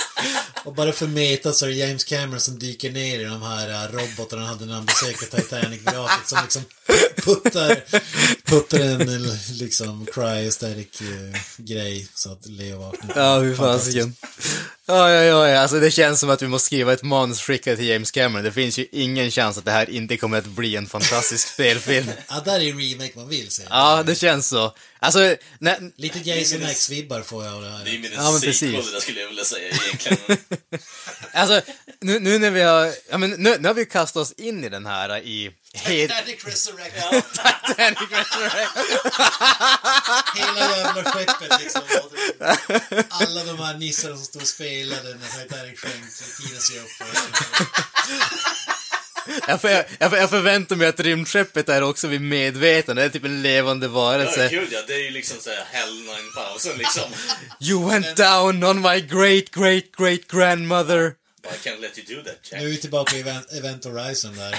Och bara för meta så är det James Cameron som dyker ner i de här uh, robotarna han hade när han besökte Titanic-vraket som liksom puttar, puttar en eh, liksom cryostatic uh, grej så att Leo vaknar. Ja, hur fasiken. Ja, ja, ja, ja, alltså det känns som att vi måste skriva ett manus skickat till James Cameron. Det finns ju ingen chans att det här inte kommer att bli en fantastisk spelfilm. Ja, där är en remake man vill se. Ja, det känns så. Alltså, när, Lite Jason X-vibbar får jag av det här. Det är ju en Ja, men sequel precis. det där skulle jag vilja säga egentligen. alltså, nu, nu när vi har, ja men nu, nu har vi kastat oss in i den här i Titanic Resurrection. Titanic Resurrection. Hela jävla skeppet liksom. Alla de här nissarna som stod och spelade när Titanic sjönk. Tiden sig upp. Jag, för, jag, för, jag förväntar mig att rymdskeppet är också vid medvetande, det är typ en levande Ja, varelse. gud ja, det är ju liksom såhär Hell 9000 liksom. You went down on my great, great, great grandmother. I can't let you do that, Jack. Nu är vi tillbaka i Event, Event Horizon där.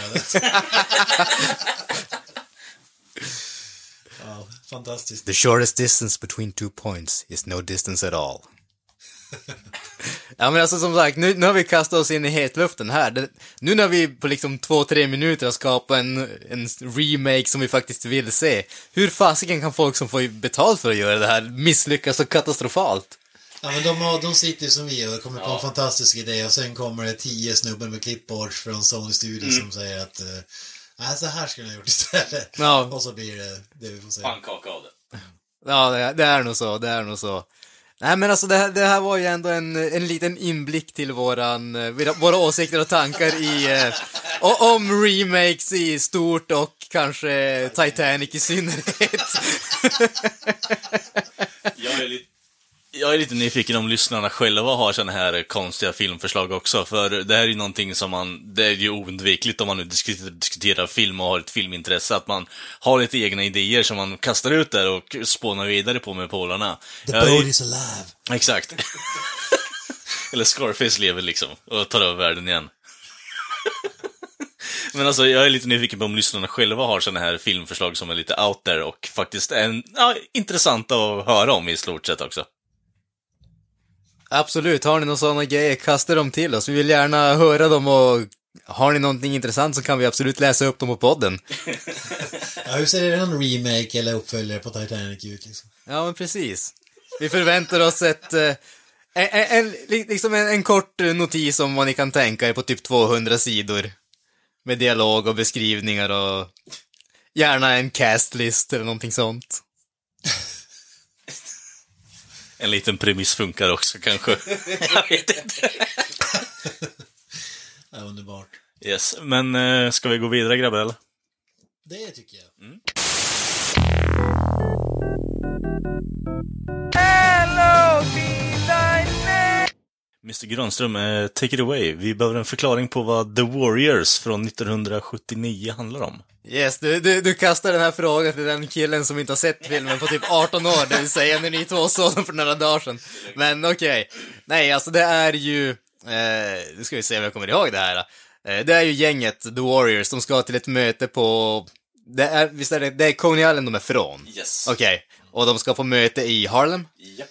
ja, fantastiskt. The shortest distance between two points is no distance at all. Ja men alltså som sagt, nu, nu har vi kastat oss in i hetluften här. Det, nu när vi på liksom två, tre minuter har skapat en, en remake som vi faktiskt vill se. Hur fasiken kan folk som får betalt för att göra det här misslyckas så katastrofalt? Ja, men de, har, de sitter ju som vi och kommer på en fantastisk idé och sen kommer det tio snubbar med clipboards från Sony Studio som säger att uh, nej, så här skulle ni ha gjort istället. Ja. Och så blir det det vi får se. Pannkaka av det. Ja, det, det är nog så, det är nog så. Nej men alltså det här, det här var ju ändå en, en liten inblick till våran, eh, våra, åsikter och tankar i, eh, om remakes i stort och kanske Titanic i synnerhet. Jag är lite... Jag är lite nyfiken om lyssnarna själva har sådana här konstiga filmförslag också, för det här är ju någonting som man, det är ju oundvikligt om man nu diskuterar, film och har ett filmintresse, att man har lite egna idéer som man kastar ut där och spånar vidare på med polarna. The är- boat is alive. Exakt. Eller Scarface lever liksom och tar över världen igen. Men alltså, jag är lite nyfiken på om lyssnarna själva har sådana här filmförslag som är lite out there och faktiskt är en, ja, intressanta att höra om i stort sett också. Absolut, har ni några sådana grejer, kasta dem till oss. Vi vill gärna höra dem och har ni någonting intressant så kan vi absolut läsa upp dem på podden. Ja, hur ser en remake eller uppföljare på Titanic ut liksom? Ja, men precis. Vi förväntar oss ett... eh, en, en, liksom en, en kort notis om vad ni kan tänka er på typ 200 sidor. Med dialog och beskrivningar och gärna en castlist eller någonting sånt. En liten premiss funkar också kanske. jag vet inte. Ja, underbart. Yes, men eh, ska vi gå vidare grabbar eller? Det tycker jag. Mr Granström, eh, take it away. Vi behöver en förklaring på vad The Warriors från 1979 handlar om. Yes, du, du, du kastar den här frågan till den killen som inte har sett filmen på typ 18 år, det vill säga när ni två såg den för några dagar sedan. Men okej. Nej, alltså det är ju... Eh, nu ska vi se om jag kommer ihåg det här. Eh, det är ju gänget, The Warriors, de ska till ett möte på... Det är, visst är det, det är Coney Island de är från? Yes. Okej. Och de ska få möte i Harlem? Japp.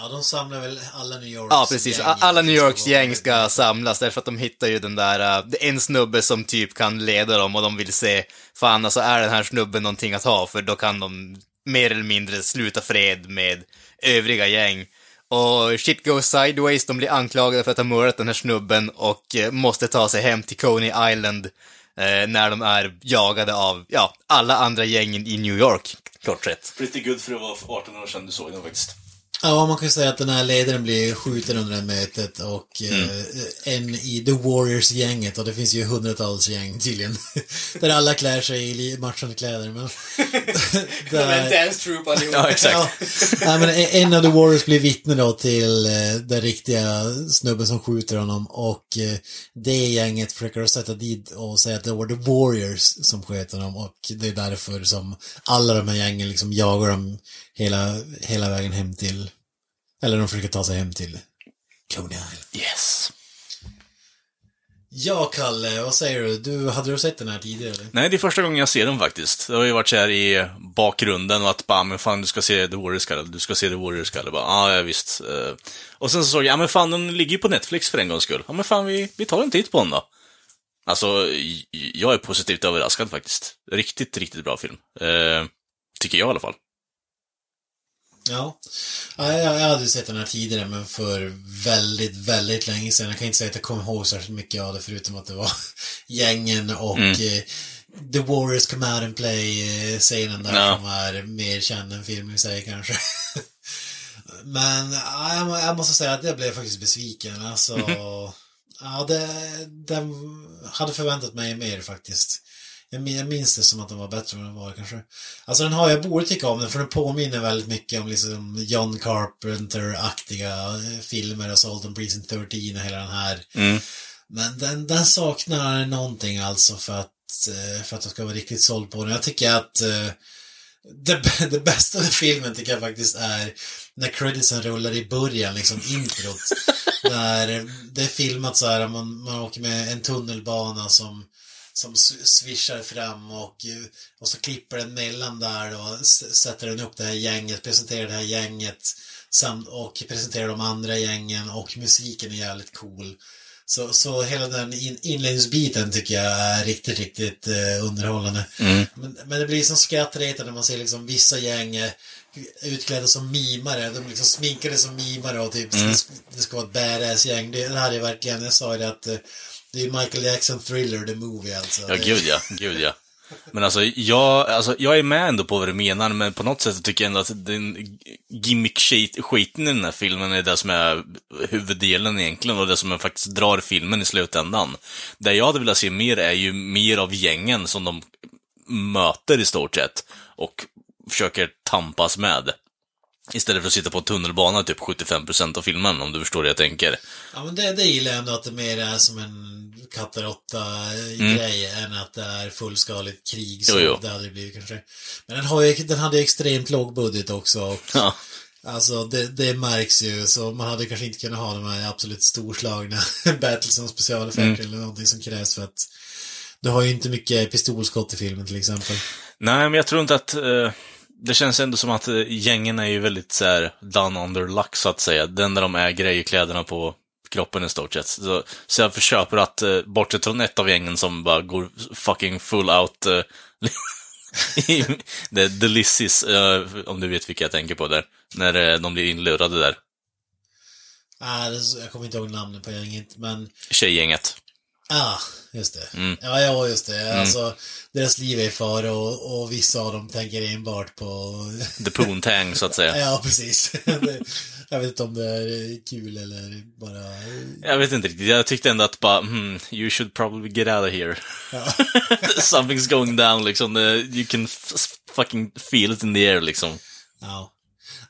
Ja, de samlar väl alla New Yorks Ja, precis. gäng Alla New Yorks gäng ska samlas därför att de hittar ju den där, uh, det är en snubbe som typ kan leda dem och de vill se, fan alltså är den här snubben någonting att ha för då kan de mer eller mindre sluta fred med övriga gäng. Och shit goes sideways, de blir anklagade för att ha mördat den här snubben och eh, måste ta sig hem till Coney Island eh, när de är jagade av, ja, alla andra gängen i New York, kort sett. Pretty good för att vara för 18 år sedan du såg den faktiskt. Ja, man kan ju säga att den här ledaren blir skjuten under det här mötet och Mm. eh, en i The Warriors-gänget, och det finns ju hundratals gäng tydligen, där alla klär sig i matchande kläder. Men, där, dance troupe allihop. Ja, exakt. ja, men en av The Warriors blir vittne då till eh, den riktiga snubben som skjuter honom och eh, det gänget försöker att sätta dit och säga att det var The Warriors som sköt honom och det är därför som alla de här gängen liksom jagar dem hela, hela vägen hem till, eller de försöker ta sig hem till Coney Island. Yes. Ja, Kalle, vad säger du? du? Hade du sett den här tidigare eller? Nej, det är första gången jag ser den faktiskt. Det har ju varit så här i bakgrunden och att bara, men fan du ska se The Warriors Kalle, du ska se The Warriors Kalle. Bara, ah, ja visst. Eh, Och sen så såg jag, ja men fan den ligger ju på Netflix för en gångs skull. Ja men fan vi, vi tar en titt på den då. Alltså, jag är positivt överraskad faktiskt. Riktigt, riktigt bra film. Eh, tycker jag i alla fall. Ja. ja jag, jag hade sett den här tidigare men för väldigt, väldigt länge sedan. Jag kan inte säga att jag kommer ihåg särskilt mycket av det förutom att det var gängen och eh, The Warriors Come Out and Play-scenen där Ja. som är mer känd än filmen i sig kanske. men ja, jag, må- jag måste säga att jag blev faktiskt besviken. Alltså, ja, det, den hade förväntat mig mer faktiskt. Jag min- jag minns det som att den var bättre än den var kanske. Alltså den har, jag borde tycka om den för den påminner väldigt mycket om liksom John Carpenter-aktiga eh, filmer, Assault on Precinct 13 och hela den här. Mm. Men den, den saknar någonting alltså för att, eh, för att jag ska vara riktigt såld på den. Jag tycker att eh, det, det bästa med filmen tycker jag faktiskt är när creditsen rullar i början, liksom introt. när det är filmat så här, man, man åker med en tunnelbana som som swishar fram och, eh, och så klipper den mellan där och sätter den upp det här gänget, presenterar det här gänget och presenterar de andra gängen och musiken är jävligt cool. Så, så hela den in, inledningsbiten tycker jag är riktigt, riktigt eh, underhållande. Men, men det blir som skrattretande när man ser liksom vissa gäng eh, utklädda som mimare. De liksom sminkade som mimare och typ det, ska, det ska vara ett badass gäng. Det, det här är verkligen, jag sa ju det att eh, det är Michael Jackson Thriller, the movie alltså. Ja, gud ja. Gud ja. Men alltså jag, alltså, jag är med ändå på vad du menar, men på något sätt tycker jag ändå att den gimmick-skiten i den här filmen är det som är huvuddelen egentligen och det som faktiskt drar filmen i slutändan. Det jag hade velat se mer är ju mer av gängen som de möter i stort sett och försöker tampas med. Istället för att sitta på tunnelbana typ 75% av filmen, om du förstår det jag tänker. Ja men det, det gillar jag ändå att det mer är som en katt grej än att det är fullskaligt krig som Jo, jo. det hade blivit kanske. Men den, har ju, den hade ju extremt låg budget också och Ja. Alltså det, det märks ju, så man hade kanske inte kunnat ha de här absolut storslagna battles och specialeffekter eller någonting som krävs för att du har ju inte mycket pistolskott i filmen till exempel. Nej, men jag tror inte att... Eh, det känns ändå som att eh, gängen är ju väldigt så här done under luck, så att säga. Den där de äger är ju kläderna på kroppen i stort sett. Så, så jag försöker att, eh, bortsett från ett av gängen som bara går fucking full out eh, the, the Lizzies, eh, om du vet vilka jag tänker på där. När eh, de blir inlurade där. Ah, det, jag kommer inte ihåg namnet på gänget, men Tjejgänget. Ah, just det. Mm. Ja, ja, just det. Alltså, deras liv är i fara och, och vissa av dem tänker enbart på... The Poontang, så att säga. ja, precis. Jag vet inte om det är kul eller bara... Jag vet inte riktigt. Jag tyckte ändå att bara, hmm, you should probably get out of here. Ja. Something's going down, liksom. You can fucking feel it in the air, liksom. Ja.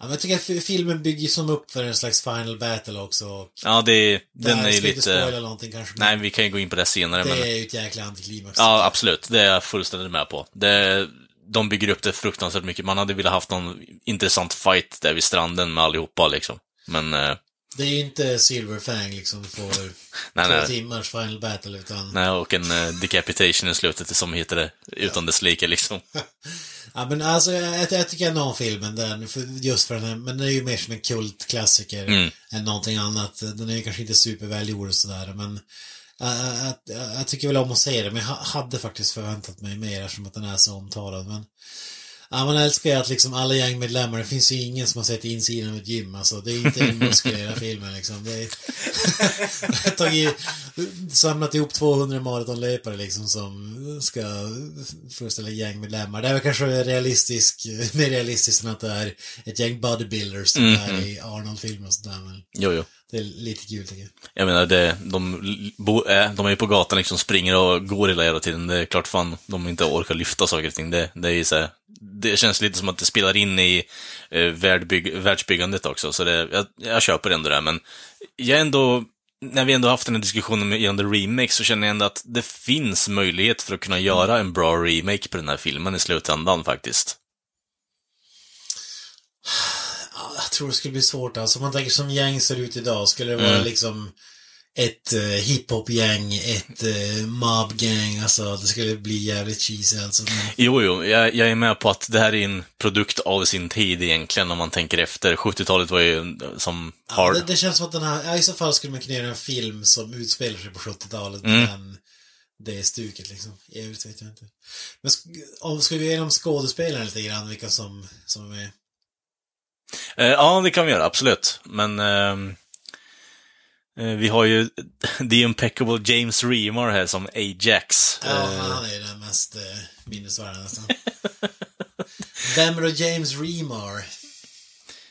Ja, men jag tycker att fi- filmen bygger som upp för en slags final battle också. Ja, det, den där är ju lite... någonting kanske. Nej, vi kan ju gå in på det senare, det men... är ju ett jäkla antiklimax. Ja, absolut. Det är jag fullständigt med på. Det, de bygger upp det fruktansvärt mycket. Man hade velat haft någon intressant fight där vid stranden med allihopa, liksom. Men, eh, Det är ju inte Silver Fang liksom får nej, två nej. timmars final battle utan... Nej, och en eh, decapitation i slutet som heter det, utan dess like, liksom. Ja men alltså jag, jag, tycker ändå om filmen den, för, just för den här, men den är ju mer som en kultklassiker Mm. än någonting annat. Den är ju kanske inte supervälgjord och sådär men äh, äh, jag, tycker väl om att se den, men jag ha- hade faktiskt förväntat mig mer eftersom att den är så omtalad. Men Ja, man älskar ju att liksom alla gängmedlemmar, det finns ju ingen som har sett insidan av ett gym alltså. Det är inte en muskel i hela filmen liksom. Det är... tagit, samlat ihop 200 maratonlöpare liksom som ska föreställa gängmedlemmar. Det är väl kanske realistisk, mer realistiskt än att det är ett gäng bodybuilders som är i Arnold-filmer och sådär. Men Jo, jo. det är lite kul tycker jag. Jag menar, det, de, bo, äh, de är ju på gatan liksom, springer och går hela jävla tiden. Det är klart fan de inte orkar lyfta saker och ting. Det, det är ju så här, det känns lite som att det spelar in i eh, världbygg, världsbyggandet också, så det, jag, jag köper ändå det, men jag ändå, när vi ändå haft den här diskussionen med gällande remake, så känner jag ändå att det finns möjlighet för att kunna göra en bra remake på den här filmen i slutändan faktiskt. Ja, Jag tror det skulle bli svårt alltså. Om man tänker som gäng ser ut idag, skulle det vara liksom ett uh, hiphop-gäng, ett uh, mob-gang, alltså det skulle bli jävligt cheesy alltså. Men, Jo, jo, jag, jag är med på att det här är en produkt av sin tid egentligen, om man tänker efter. 70-talet var ju som ja, hard. det, det känns som att den här, ja, i så fall skulle man kunna göra en film som utspelar sig på 70-talet med den, det stuket liksom. I övrigt vet jag inte. Men om, ska vi gå igenom skådespelarna lite grann, vilka som, som är med? Eh, ja, det kan vi göra, absolut. Men eh, vi har ju The Impeccable James Remar här som Ajax. Ja, Eh, han är den mest eh, minnesvärda nästan. Vem är då James Remar?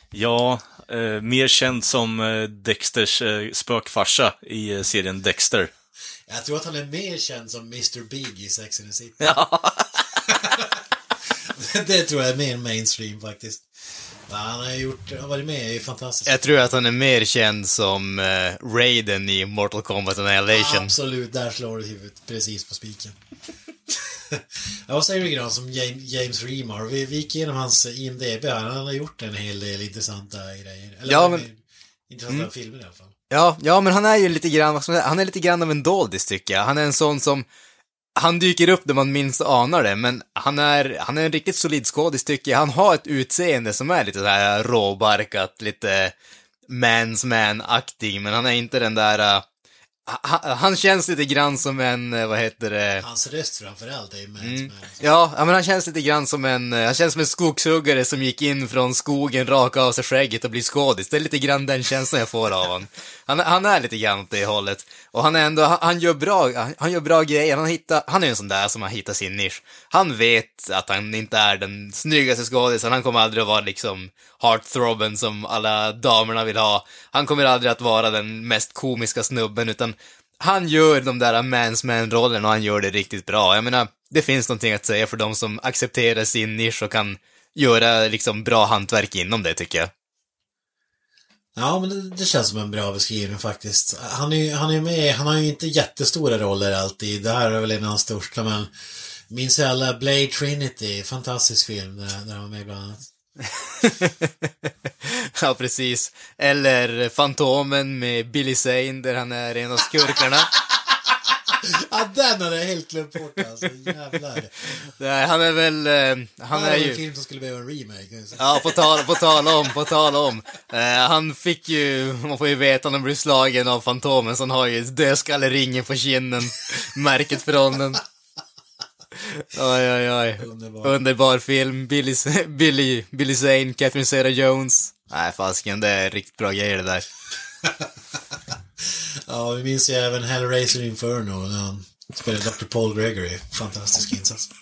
ja, eh, mer känd som eh, Dexters eh, spökfarsa i eh, serien Dexter. Jag tror att han är mer känd som Mr. Big i Sex and the City. Ja. det tror jag är mer mainstream faktiskt. Ja, han har gjort, han har varit med i fantastiskt. Jag tror att han är mer känd som eh, Raiden i Mortal Kombat Annihilation. Absolut, där slår du huvudet precis på spiken. ja, vad säger du Gran som James, Remar? Vi, vi gick igenom hans IMDB här. Han har gjort en hel del intressanta grejer. Eller, Ja, men- Mm. Intressanta filmer i alla fall. Ja, ja, men han är ju lite grann, vad ska man säga, han är lite grann av en doldis tycker jag. Han är en sån som, han dyker upp där man minst anar det, men han är, han är en riktigt solid skådis tycker jag. Han har ett utseende som är lite så här råbarkat, lite mans man-aktig, men han är inte den där, uh, han, han känns lite grann som en, eh, vad heter det? Hans röst framförallt är ju Mans Mm. Man. Ja, ja, men han känns lite grann som en, eh, han känns som en skogshuggare som gick in från skogen, raka av sig skägget och blir skådis. Det är lite grann den känslan jag får av honom. Han, han är lite grann åt det hållet. Och han är ändå, han, han gör bra, han, han gör bra grejer. Han, hittar, han är en sån där som har hittat sin nisch. Han vet att han inte är den snyggaste skådisen, han kommer aldrig att vara liksom heartthrobben som alla damerna vill ha. Han kommer aldrig att vara den mest komiska snubben, utan han gör de där mans man-rollerna och han gör det riktigt bra. Jag menar, det finns någonting att säga för de som accepterar sin nisch och kan göra liksom bra hantverk inom det, tycker jag. Ja, men det, det känns som en bra beskrivning faktiskt. Han är ju han är med, han har ju inte jättestora roller alltid. Det här är väl en av hans största, men minns jag alla Blade Trinity, fantastisk film där, där han var med bland annat. ja, precis. Eller Fantomen med Billy Zane, där han är en av skurkarna. Ja, den hade jag helt glömt bort alltså. Jävlar. Nej, han är väl... eh, han är är en ju... film som skulle behöva en remake. Ja, på tal, på tal om, på tal om. Eh, han fick ju, man får ju veta när han blir slagen av Fantomen, så han har ju dödskalleringen på kinden. Märket från den. Oj, oj, oj. Underbar. Underbar film. Billy, Billy, Billy Zane, Catherine Zeta-Jones. Nej, fasken, det är riktigt bra grejer det där. Ja, vi minns ju även Hellraiser Inferno när han spelade Dr. Paul Gregory. Fantastisk insats.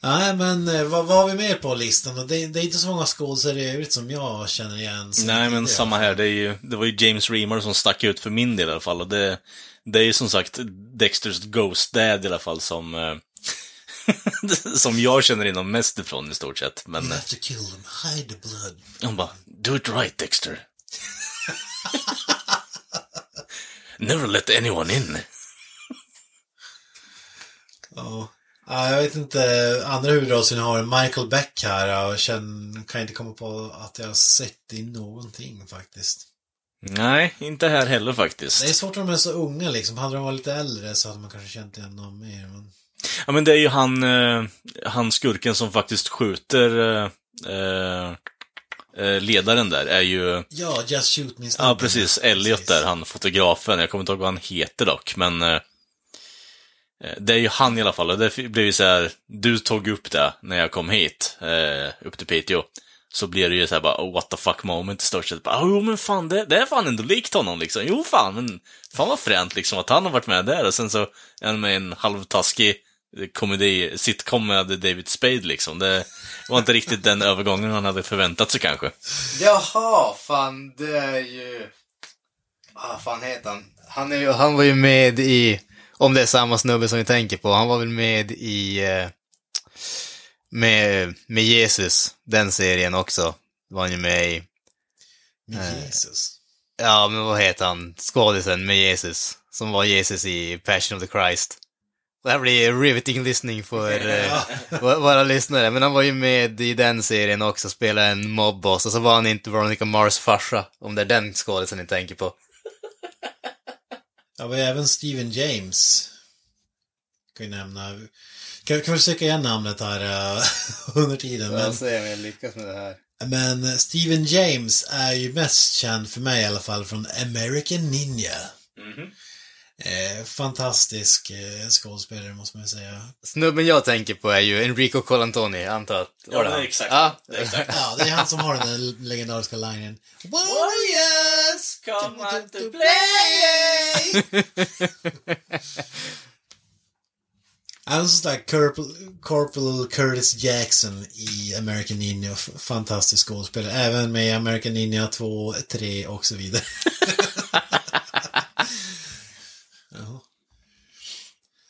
Nej, men eh, vad, vad har vi mer på listan? Det, det är inte så många skådespelare i övrigt som jag känner igen. Nej, men samma här. Det, är ju, det var ju James Reamer som stack ut för min del i alla fall. Och det, det är ju som sagt Dexters Ghost Dad i alla fall som... eh, som jag känner inom mest ifrån i stort sett. Men You eh, have to kill them, hide the blood. han bara, do it right Dexter. Never let anyone in. Ja. Ja, jag vet inte. Andra huvudrollsinnehavaren, Michael Beck här, jag känner, kan inte komma på att jag har sett i någonting faktiskt. Nej, inte här heller faktiskt. Det är svårt när de är så unga liksom. Hade de varit lite äldre så hade man kanske känt igen dem mer. Men... Ja, men det är ju han, eh, han skurken som faktiskt skjuter eh, eh, ledaren där, är ju... Ja, Just Shoot Me Ja, precis. Elliot där, han fotografen. Jag kommer inte ihåg vad han heter dock, men... eh, eh, Det är ju han i alla fall, och det blev ju så här, du tog upp det när jag kom hit, eh, upp till Piteå. Så blir det ju så här bara, oh, what the fuck moment i stort sett. Bara, Jo men fan, det, det är fan ändå likt honom liksom. Jo fan, men fan vad fränt liksom att han har varit med där. Och sen så är han med en halvtaskig komedi, sitcom med David Spade liksom. Det var inte riktigt den övergången han hade förväntat sig kanske. Jaha, fan, det är ju... Ah, fan heter han? Han, är ju, han var ju med i, om det är samma snubbe som vi tänker på, han var väl med i, eh, med, med Jesus, den serien också, var han ju med i. Med Jesus. Ja, men vad heter han? Skådisen med Jesus, som var Jesus i Passion of the Christ. Det här blir riveting listening för eh, vå- våra lyssnare, men han var ju med i den serien också, spelade en mobboss, och så var han inte Veronica Mars farsa, om det är den skådisen ni tänker på. Ja, vi har även Steven James. Kan vi nämna. Kan, kan vi söka igen namnet här uh, under tiden. Men, se om jag lyckas med det här. men Steven James är ju mest känd för mig i alla fall från American Ninja. Eh, fantastisk eh, skådespelare måste man ju säga. Snubben jag tänker på är ju Enrico Colantoni, jag antar att... Ja, det är han? exakt. Ja, Det är exakt. Ja, det är han som har den där legendariska linjen. Warriors! come out to play! Han är sån där Corporal, Curtis Jackson i American Ninja. Fantastisk skådespelare. Även med American Ninja 2, 3 och så vidare. Jaha.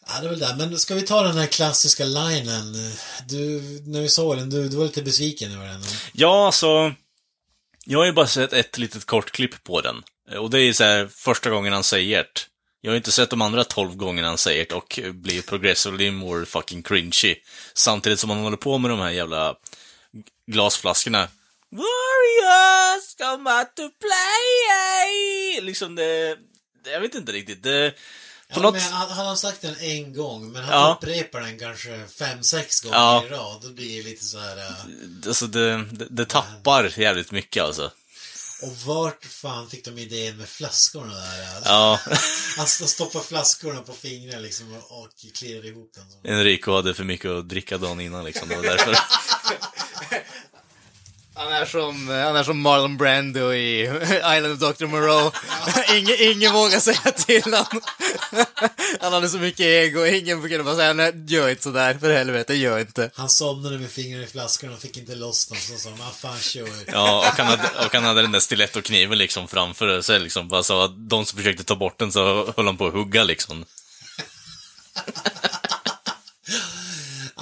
Ja, det är väl det. Men ska vi ta den här klassiska linen? Du, när vi såg den, du, du var lite besviken över den. Ja, alltså. Jag har ju bara sett ett litet kort klipp på den. Och det är så här första gången han säger det. Jag har inte sett de andra tolv gångerna han säger det och blir progressively more fucking cringy. Samtidigt som han håller på med de här jävla glasflaskorna. Warriors, come out to play! Eh! Liksom det... Jag vet inte riktigt. Det, på något... han, han har sagt den en gång, men han Ja. upprepar den kanske fem, sex gånger Ja. i rad. Då blir det lite så här... äh, Alltså det, det, det tappar jävligt mycket alltså. Och vart fan fick de idén med flaskorna där? Alltså, Ja, Han st- stoppar flaskorna på fingrarna liksom och, klirrar ihop den. Så. Enrico hade för mycket att dricka dagen innan liksom. Det var därför. Han är som, han är som Marlon Brando i Island of Dr. Moreau. ingen, ingen vågar säga till honom. Han hade så mycket ego, ingen kunde bara säga nej, gör inte sådär, för helvete, gör inte. Han somnade med fingrarna i flaskorna och fick inte loss dem. Så sa han, ah, fan kör. Ja, och han hade, och han hade den där stiletto-kniven liksom framför sig liksom. Bara så att de som försökte ta bort den så höll han på att hugga liksom.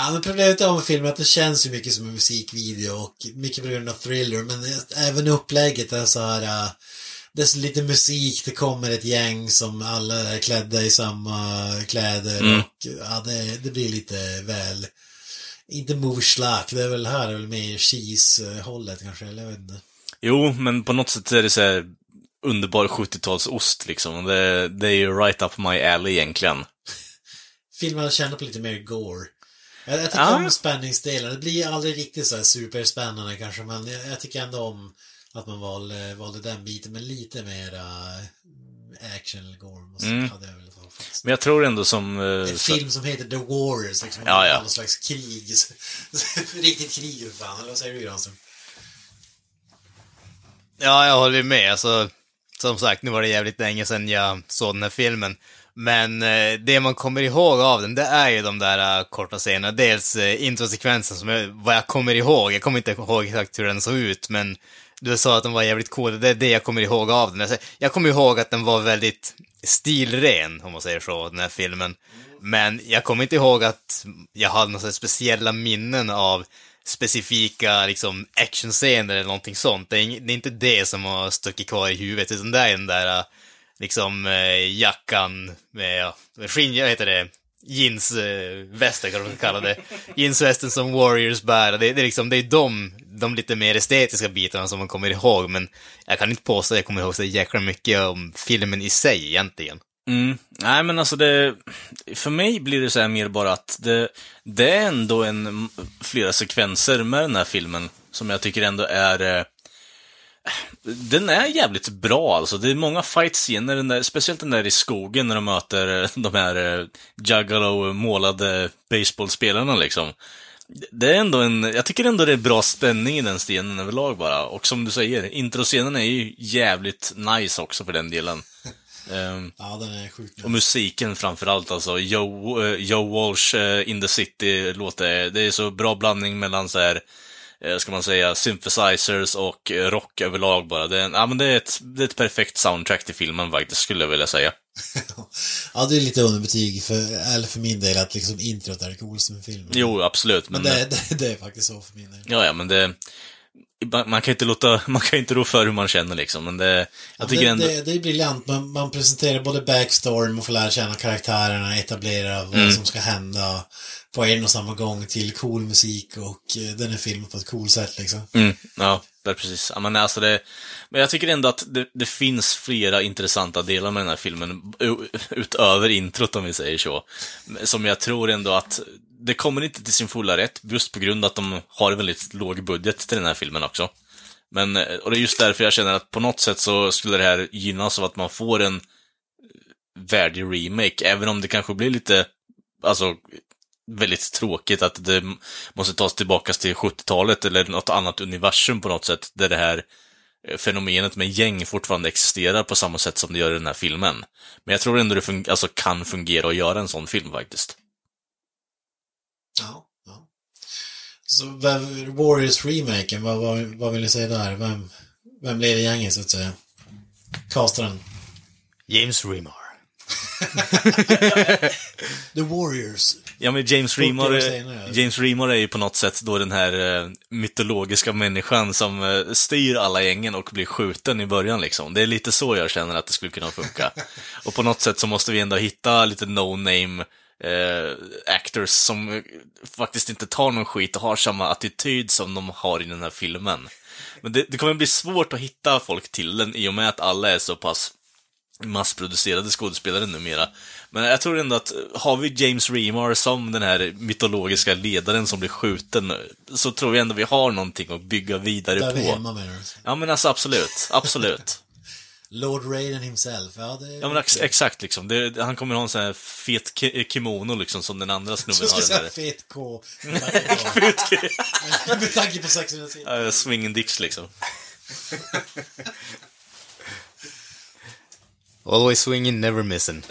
Ja, men problemet är med filmen är att det känns ju mycket som en musikvideo och mycket på grund av thriller, men även upplägget är så här äh, det är så lite musik, det kommer ett gäng som alla är klädda i samma kläder Mm. och ja, det, det blir lite väl inte movslack, det är väl här är väl mer cheese-hållet kanske, eller jag vet inte. Jo, men på något sätt är det så här underbar 70-talsost liksom. Det, det är ju right up my alley egentligen. Filmen känner på lite mer gore. Jag, jag tycker Ja. om spänningsdelen. Det blir aldrig riktigt så här superspännande kanske, men jag, jag tycker ändå om att man valde, valde den biten, men lite mer uh, action eller gore måste, Mm. hade jag velat ha. Men jag tror ändå som... eh, En så- film som heter The Warriors, liksom. Ja, ja. Någon slags krig. Riktigt krig fan, eller vad säger du Granström? Ja, jag håller med. Alltså, som sagt, nu var det jävligt länge sedan jag såg den här filmen. Men eh, det man kommer ihåg av den, det är ju de där uh, korta scenerna. Dels uh, introsekvensen, som jag, vad jag kommer ihåg. Jag kommer inte ihåg exakt hur den såg ut, men du sa att den var jävligt cool. Det är det jag kommer ihåg av den. Alltså, jag kommer ihåg att den var väldigt stilren, om man säger så, den här filmen. Men jag kommer inte ihåg att jag hade några speciella minnen av specifika liksom actionscener eller någonting sånt. Det är, det är inte det som har stuckit kvar i huvudet, utan det är den där uh, liksom eh, jackan med, ja, skinn, jag heter det, jeansvästen kan man kalla det. Jeansvästen som Warriors bär. Det, det är liksom, det är de, de lite mer estetiska bitarna som man kommer ihåg, men jag kan inte påstå att jag kommer ihåg så jäkla mycket om filmen i sig egentligen. Mm. Nej, men alltså det... För mig blir det så här mer bara att det, det är ändå en, flera sekvenser med den här filmen som jag tycker ändå är... Den är jävligt bra alltså. Det är många fight-scener, den där, speciellt den där i skogen när de möter eh, de här eh, Juggalo-målade baseballspelarna liksom. Det är ändå en, jag tycker ändå det är bra spänning i den scenen överlag bara. Och som du säger, introscenen är ju jävligt nice också för den delen. Ehm, Ja, den är sjukt och musiken framförallt alltså. Joe, eh, Joe Walsh, eh, In the City låter, det är så bra blandning mellan så här, ska man säga, synthesizers och eh, rock överlag bara. Det är, en- ja, men det är, ett, det är ett perfekt soundtrack till filmen faktiskt, skulle jag vilja säga. Ja, det är lite underbetyg för, eller för min del att liksom introt är det coolaste med filmen. Jo, absolut, men... Men det, det, det är faktiskt så för min del. Ja, ja, men det... Man kan inte låta, man kan inte rå för hur man känner liksom, men det... Jag tycker det, ändå... det, det är briljant. Man, man presenterar både backstoryn, man får lära känna karaktärerna, etablera vad Mm. som ska hända på en och samma gång till cool musik och eh, den är filmad på ett cool sätt liksom. Mm, ja, precis. Ja, men, alltså det, men jag tycker ändå att det, det finns flera intressanta delar med den här filmen, utöver introt om vi säger så. Som jag tror ändå att det kommer inte till sin fulla rätt, just på grund av att de har en väldigt låg budget till den här filmen också. Men, eh, och det är just därför jag känner att på något sätt så skulle det här gynnas av att man får en eh, värdig remake, även om det kanske blir lite, alltså, väldigt tråkigt att det måste tas tillbaka till 70-talet eller något annat universum på något sätt, där det här eh, fenomenet med gäng fortfarande existerar på samma sätt som det gör i den här filmen. Men jag tror ändå det fun- alltså, kan fungera att göra en sån film faktiskt. Ja, ja. Så Warriors-remaken, vad, vad, vad vill ni säga där? Vem, vem leder gänget så att säga? Castar den? James Remar. The Warriors. Ja, men James 40 år Remar. James Remar är ju på något sätt då den här eh, mytologiska människan som eh, styr alla gängen och blir skjuten i början liksom. Det är lite så jag känner att det skulle kunna funka. och på något sätt så måste vi ändå hitta lite no-name eh, actors som eh, faktiskt inte tar någon skit och har samma attityd som de har i den här filmen. Men det, det kommer bli svårt att hitta folk till den i och med att alla är så pass massproducerade skådespelare numera. Men jag tror ändå att har vi James Remar som den här mytologiska ledaren som blir skjuten, så tror jag ändå vi har någonting att bygga vidare Där är vi på. hemma menar du? Ja men alltså absolut, absolut. Lord Raiden himself, ja det är... Ja men ex exakt liksom. Det, han kommer ha en sån här fet ki kimono liksom som den andra Så snubben ska har. jag säga Den fet K. tanke på- Med tanke på 600 sidor. uh, swinging dicks liksom. Always swinging, never missing.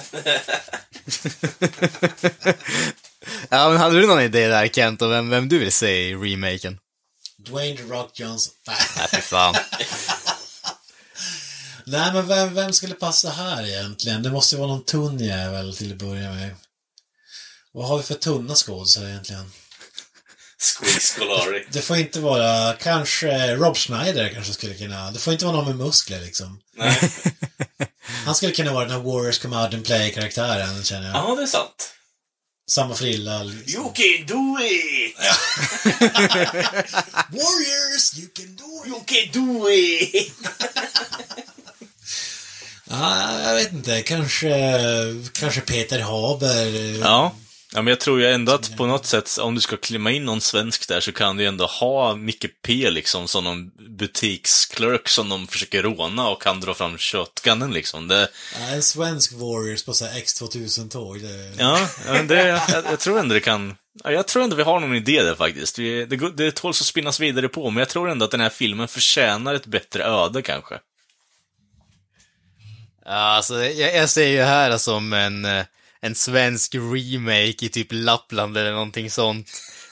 ja, men hade du någon idé där Kent, om vem, vem du vill se i remaken? Dwayne The Rock Johnson. Nej, fy fan. Nej, men vem, vem skulle passa här egentligen? Det måste ju vara någon tunn jävel till att börja med. Vad har vi för tunna skådisar egentligen? Squeeze Det får inte vara, kanske Rob Schneider kanske skulle kunna, det får inte vara någon med muskler liksom. Nej. Han skulle kunna vara den här Warriors Come Out and Play-karaktären, känner jag. Ja, det är sant. Samma frilla. Liksom. You can do it! Warriors, you can do it! You can do it! Ja, jag vet inte. Kanske, kanske Peter Haber. Ja. Ja, men jag tror ju ändå att på något sätt, om du ska klämma in någon svensk där, så kan du ändå ha Micke P liksom som någon butiksklurk som de försöker råna och kan dra fram shotgunnen liksom. Det, Ja, en svensk Warriors på så här X2000-tåg. Det... ja, men det, jag, jag tror ändå det kan, ja, jag tror ändå vi har någon idé där faktiskt. Vi, det, det tåls att spinnas vidare på, men jag tror ändå att den här filmen förtjänar ett bättre öde kanske. Ja, alltså, jag, jag ser ju här som en, eh, en svensk remake i typ Lappland eller någonting sånt.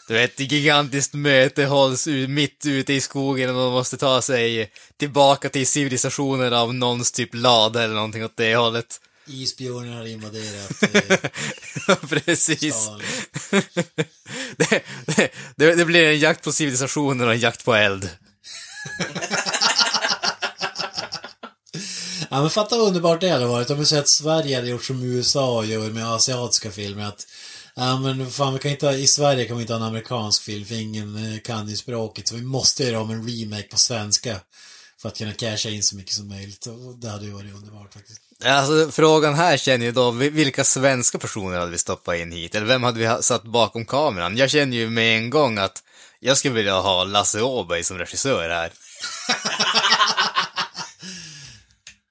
Du vet, ett gigantiskt möte hålls mitt ute i skogen och de måste ta sig tillbaka till civilisationen av någons typ lada eller någonting åt det hållet. Isbjörnen har invaderat eh, Precis. Det, det, det, det blir en jakt på civilisationen och en jakt på eld. Ja men fatta underbart det hade varit om vi säger att Sverige hade gjort som USA gör med asiatiska filmer. Att, ja men fan vi kan inte i Sverige kan vi inte ha en amerikansk film för ingen eh, kan ju språket. Så vi måste göra om en remake på svenska. För att kunna casha in så mycket som möjligt. Och det hade ju varit underbart faktiskt. Alltså, frågan här känner ju då, vi- vilka svenska personer hade vi stoppat in hit? Eller vem hade vi satt bakom kameran? Jag känner ju med en gång att jag skulle vilja ha Lasse Åberg som regissör här.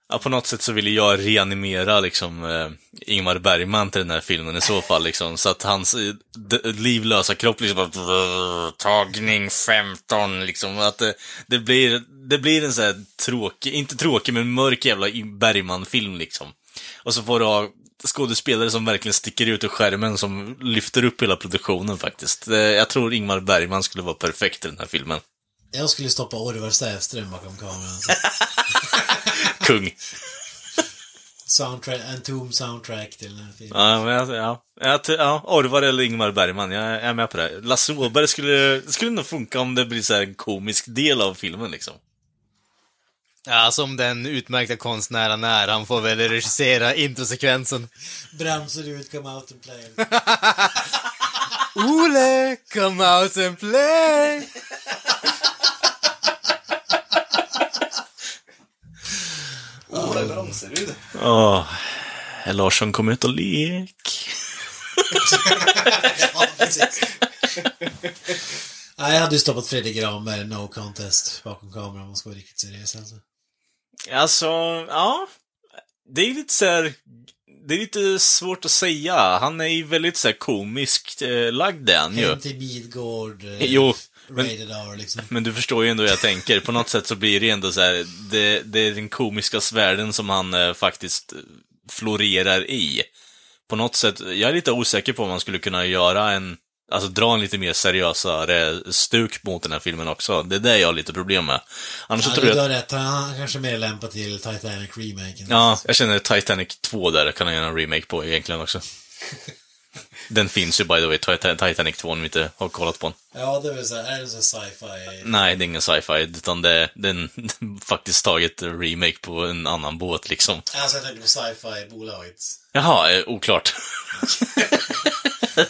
Ja, på något sätt så ville jag reanimera liksom eh, Ingmar Bergman till den här filmen i så fall liksom, så att hans eh, livlösa kropp liksom bara tagning 15 liksom, att det, det blir, det blir en så här tråkig, inte tråkig men mörk jävla Bergman-film liksom. Och så får du ha skådespelare som verkligen sticker ut ur skärmen som lyfter upp hela produktionen faktiskt. Eh, Jag tror Ingmar Bergman skulle vara perfekt i den här filmen. Jag skulle stoppa Orvar Sävström bakom kameran. Så. Kung. Soundtrack, en tom soundtrack till den här filmen. Ja, men jag, ja. Jag, ja, Orvar eller Ingmar Bergman, jag är med på det. Lasse Åberg skulle, skulle nog funka om det blir så här en komisk del av filmen liksom. Ja, som den utmärkta konstnären är, han får väl regissera introsekvensen. Bromsar ut, come out and play. Ole, come out and play! Åh, herr Larsson kom ut och lek. ja, precis. Nej, jag hade ju stoppat Fredrik Granberg, No Contest, bakom kameran om man ska vara riktigt seriös alltså. Alltså, ja. Det är lite så här, det är lite svårt att säga. Han är ju väldigt så här komiskt eh, lagd han ju. Hem till Midgård, eh, Jo, men- Rated R liksom. Men du förstår ju ändå hur jag tänker. På något sätt så blir det ändå så här, det, det är den komiska svärden som han eh, faktiskt eh, florerar i. På något sätt, jag är lite osäker på om man skulle kunna göra en, alltså dra en lite mer seriösare stuk mot den här filmen också. Det är det jag har lite problem med. Annars så Ja, tror du jag har rätt. Han kanske mer lämpad till Titanic-remaken. Ja, jag känner Titanic 2 där kan jag göra en remake på egentligen också. Den finns ju by the way, Titan- Titanic 2 om ni inte har kollat på den. Ja, det så här, är det så sci-fi? Nej, det är ingen sci-fi, utan det, det är en, faktiskt taget remake på en annan båt liksom. Alltså, jag tänkte på sci-fi-bolaget. Jaha, eh, oklart.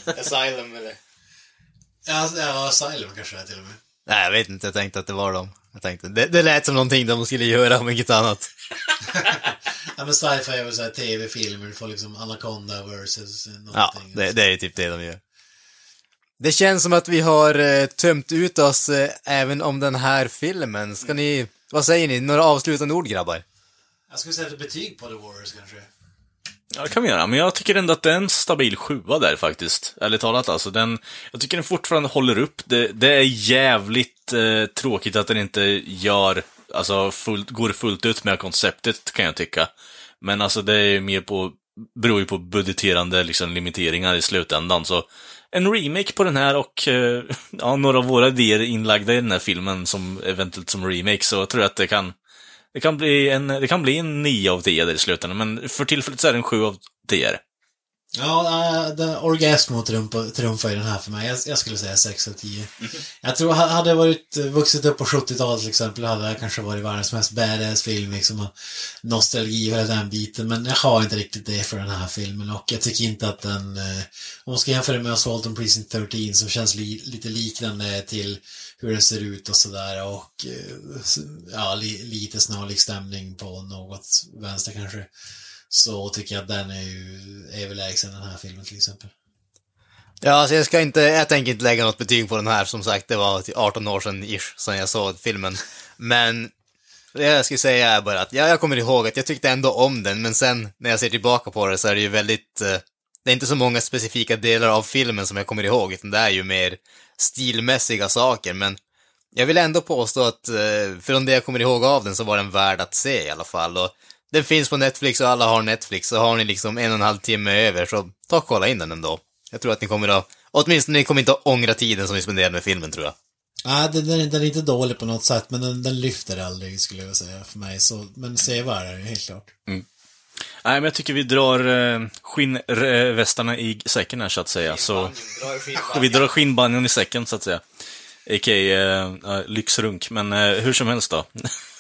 Asylum eller? Ja, ja, Asylum kanske det är till och med. Nej, jag vet inte, jag tänkte att det var dem. Jag tänkte, det, det lät som någonting de skulle göra, om inget annat. Ja, men sci-fi är väl så här tv-filmer, du får liksom Anaconda versus någonting. Ja, det, det är ju typ det de gör. Det känns som att vi har eh, tömt ut oss eh, även om den här filmen. Ska ni, vad säger ni, några avslutande ord grabbar? Jag skulle säga ett betyg på The Warriors kanske. Ja, det kan vi göra, men jag tycker ändå att det är en stabil sjua där faktiskt. Ärligt talat alltså. Den, jag tycker den fortfarande håller upp. Det, det är jävligt eh, tråkigt att den inte gör, alltså fullt, går fullt ut med konceptet kan jag tycka. Men alltså det är mer på, beror ju på budgeterande liksom limiteringar i slutändan. Så en remake på den här och eh, ja, några av våra idéer inlagda i den här filmen som eventuellt som remake så tror jag att det kan det kan bli en, det kan bli en 9 av 10 där i slutändan, men för tillfället så är det en 7 av 10. Ja, äh, den, Orgasmo trumfa- trumfar i den här för mig. Jag, jag skulle säga 6 av 10. Jag tror, ha- hade jag varit eh, vuxit upp på 70-talet till exempel, hade det kanske varit världens mest badass film liksom. Och nostalgi och hela den biten. Men jag har inte riktigt det för den här filmen och jag tycker inte att den, eh, om man ska jämföra med Assault on Precinct 13 som känns li, lite liknande till hur den ser ut och sådär och eh, ja, li, lite snarlik stämning på något vänster kanske. Så tycker jag att den är ju överlägsen den här filmen till exempel. Ja, alltså jag ska inte, jag tänker inte lägga något betyg på den här, som sagt, det var 18 år sedan ish, sedan jag såg filmen. Men det jag skulle säga är bara att, ja, jag kommer ihåg att jag tyckte ändå om den, men sen när jag ser tillbaka på det så är det ju väldigt, eh, det är inte så många specifika delar av filmen som jag kommer ihåg, utan det är ju mer stilmässiga saker, men jag vill ändå påstå att, eh, från det jag kommer ihåg av den så var den värd att se i alla fall. Och den finns på Netflix och alla har Netflix, så har ni liksom en och en halv timme över, så ta och kolla in den ändå. Jag tror att ni kommer att, åtminstone ni kommer inte att ångra tiden som ni spenderade med filmen, tror jag. Nej, den, den, den är inte dålig på något sätt, men den, den lyfter aldrig skulle jag säga för mig. Så, men sevärd är den helt klart. Nej, men jag tycker vi drar eh, skinnvästarna i säcken här, så att säga. Så, vi drar skinnbanjon i säcken, så att säga. A.k.a. Eh, eh, lyxrunk, men eh, hur som helst då.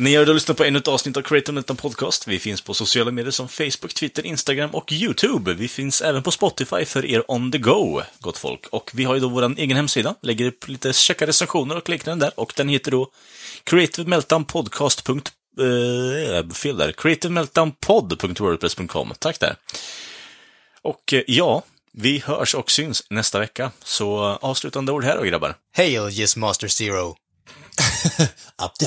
Ni har då lyssnat på ännu ett avsnitt av Creative Metal Podcast. Vi finns på sociala medier som Facebook, Twitter, Instagram och YouTube. Vi finns även på Spotify för er on the go, gott folk. Och vi har ju då vår egen hemsida, lägger upp lite käcka recensioner och liknande där. Och den heter då creativemeltdownpodcast. Uh, eh, fel där. creativemeltdownpod.wordpress.com. Tack där. Och eh, ja, vi hörs och syns nästa vecka. Så eh, avslutande ord här då, grabbar. Hail Yes Master Zero! Up the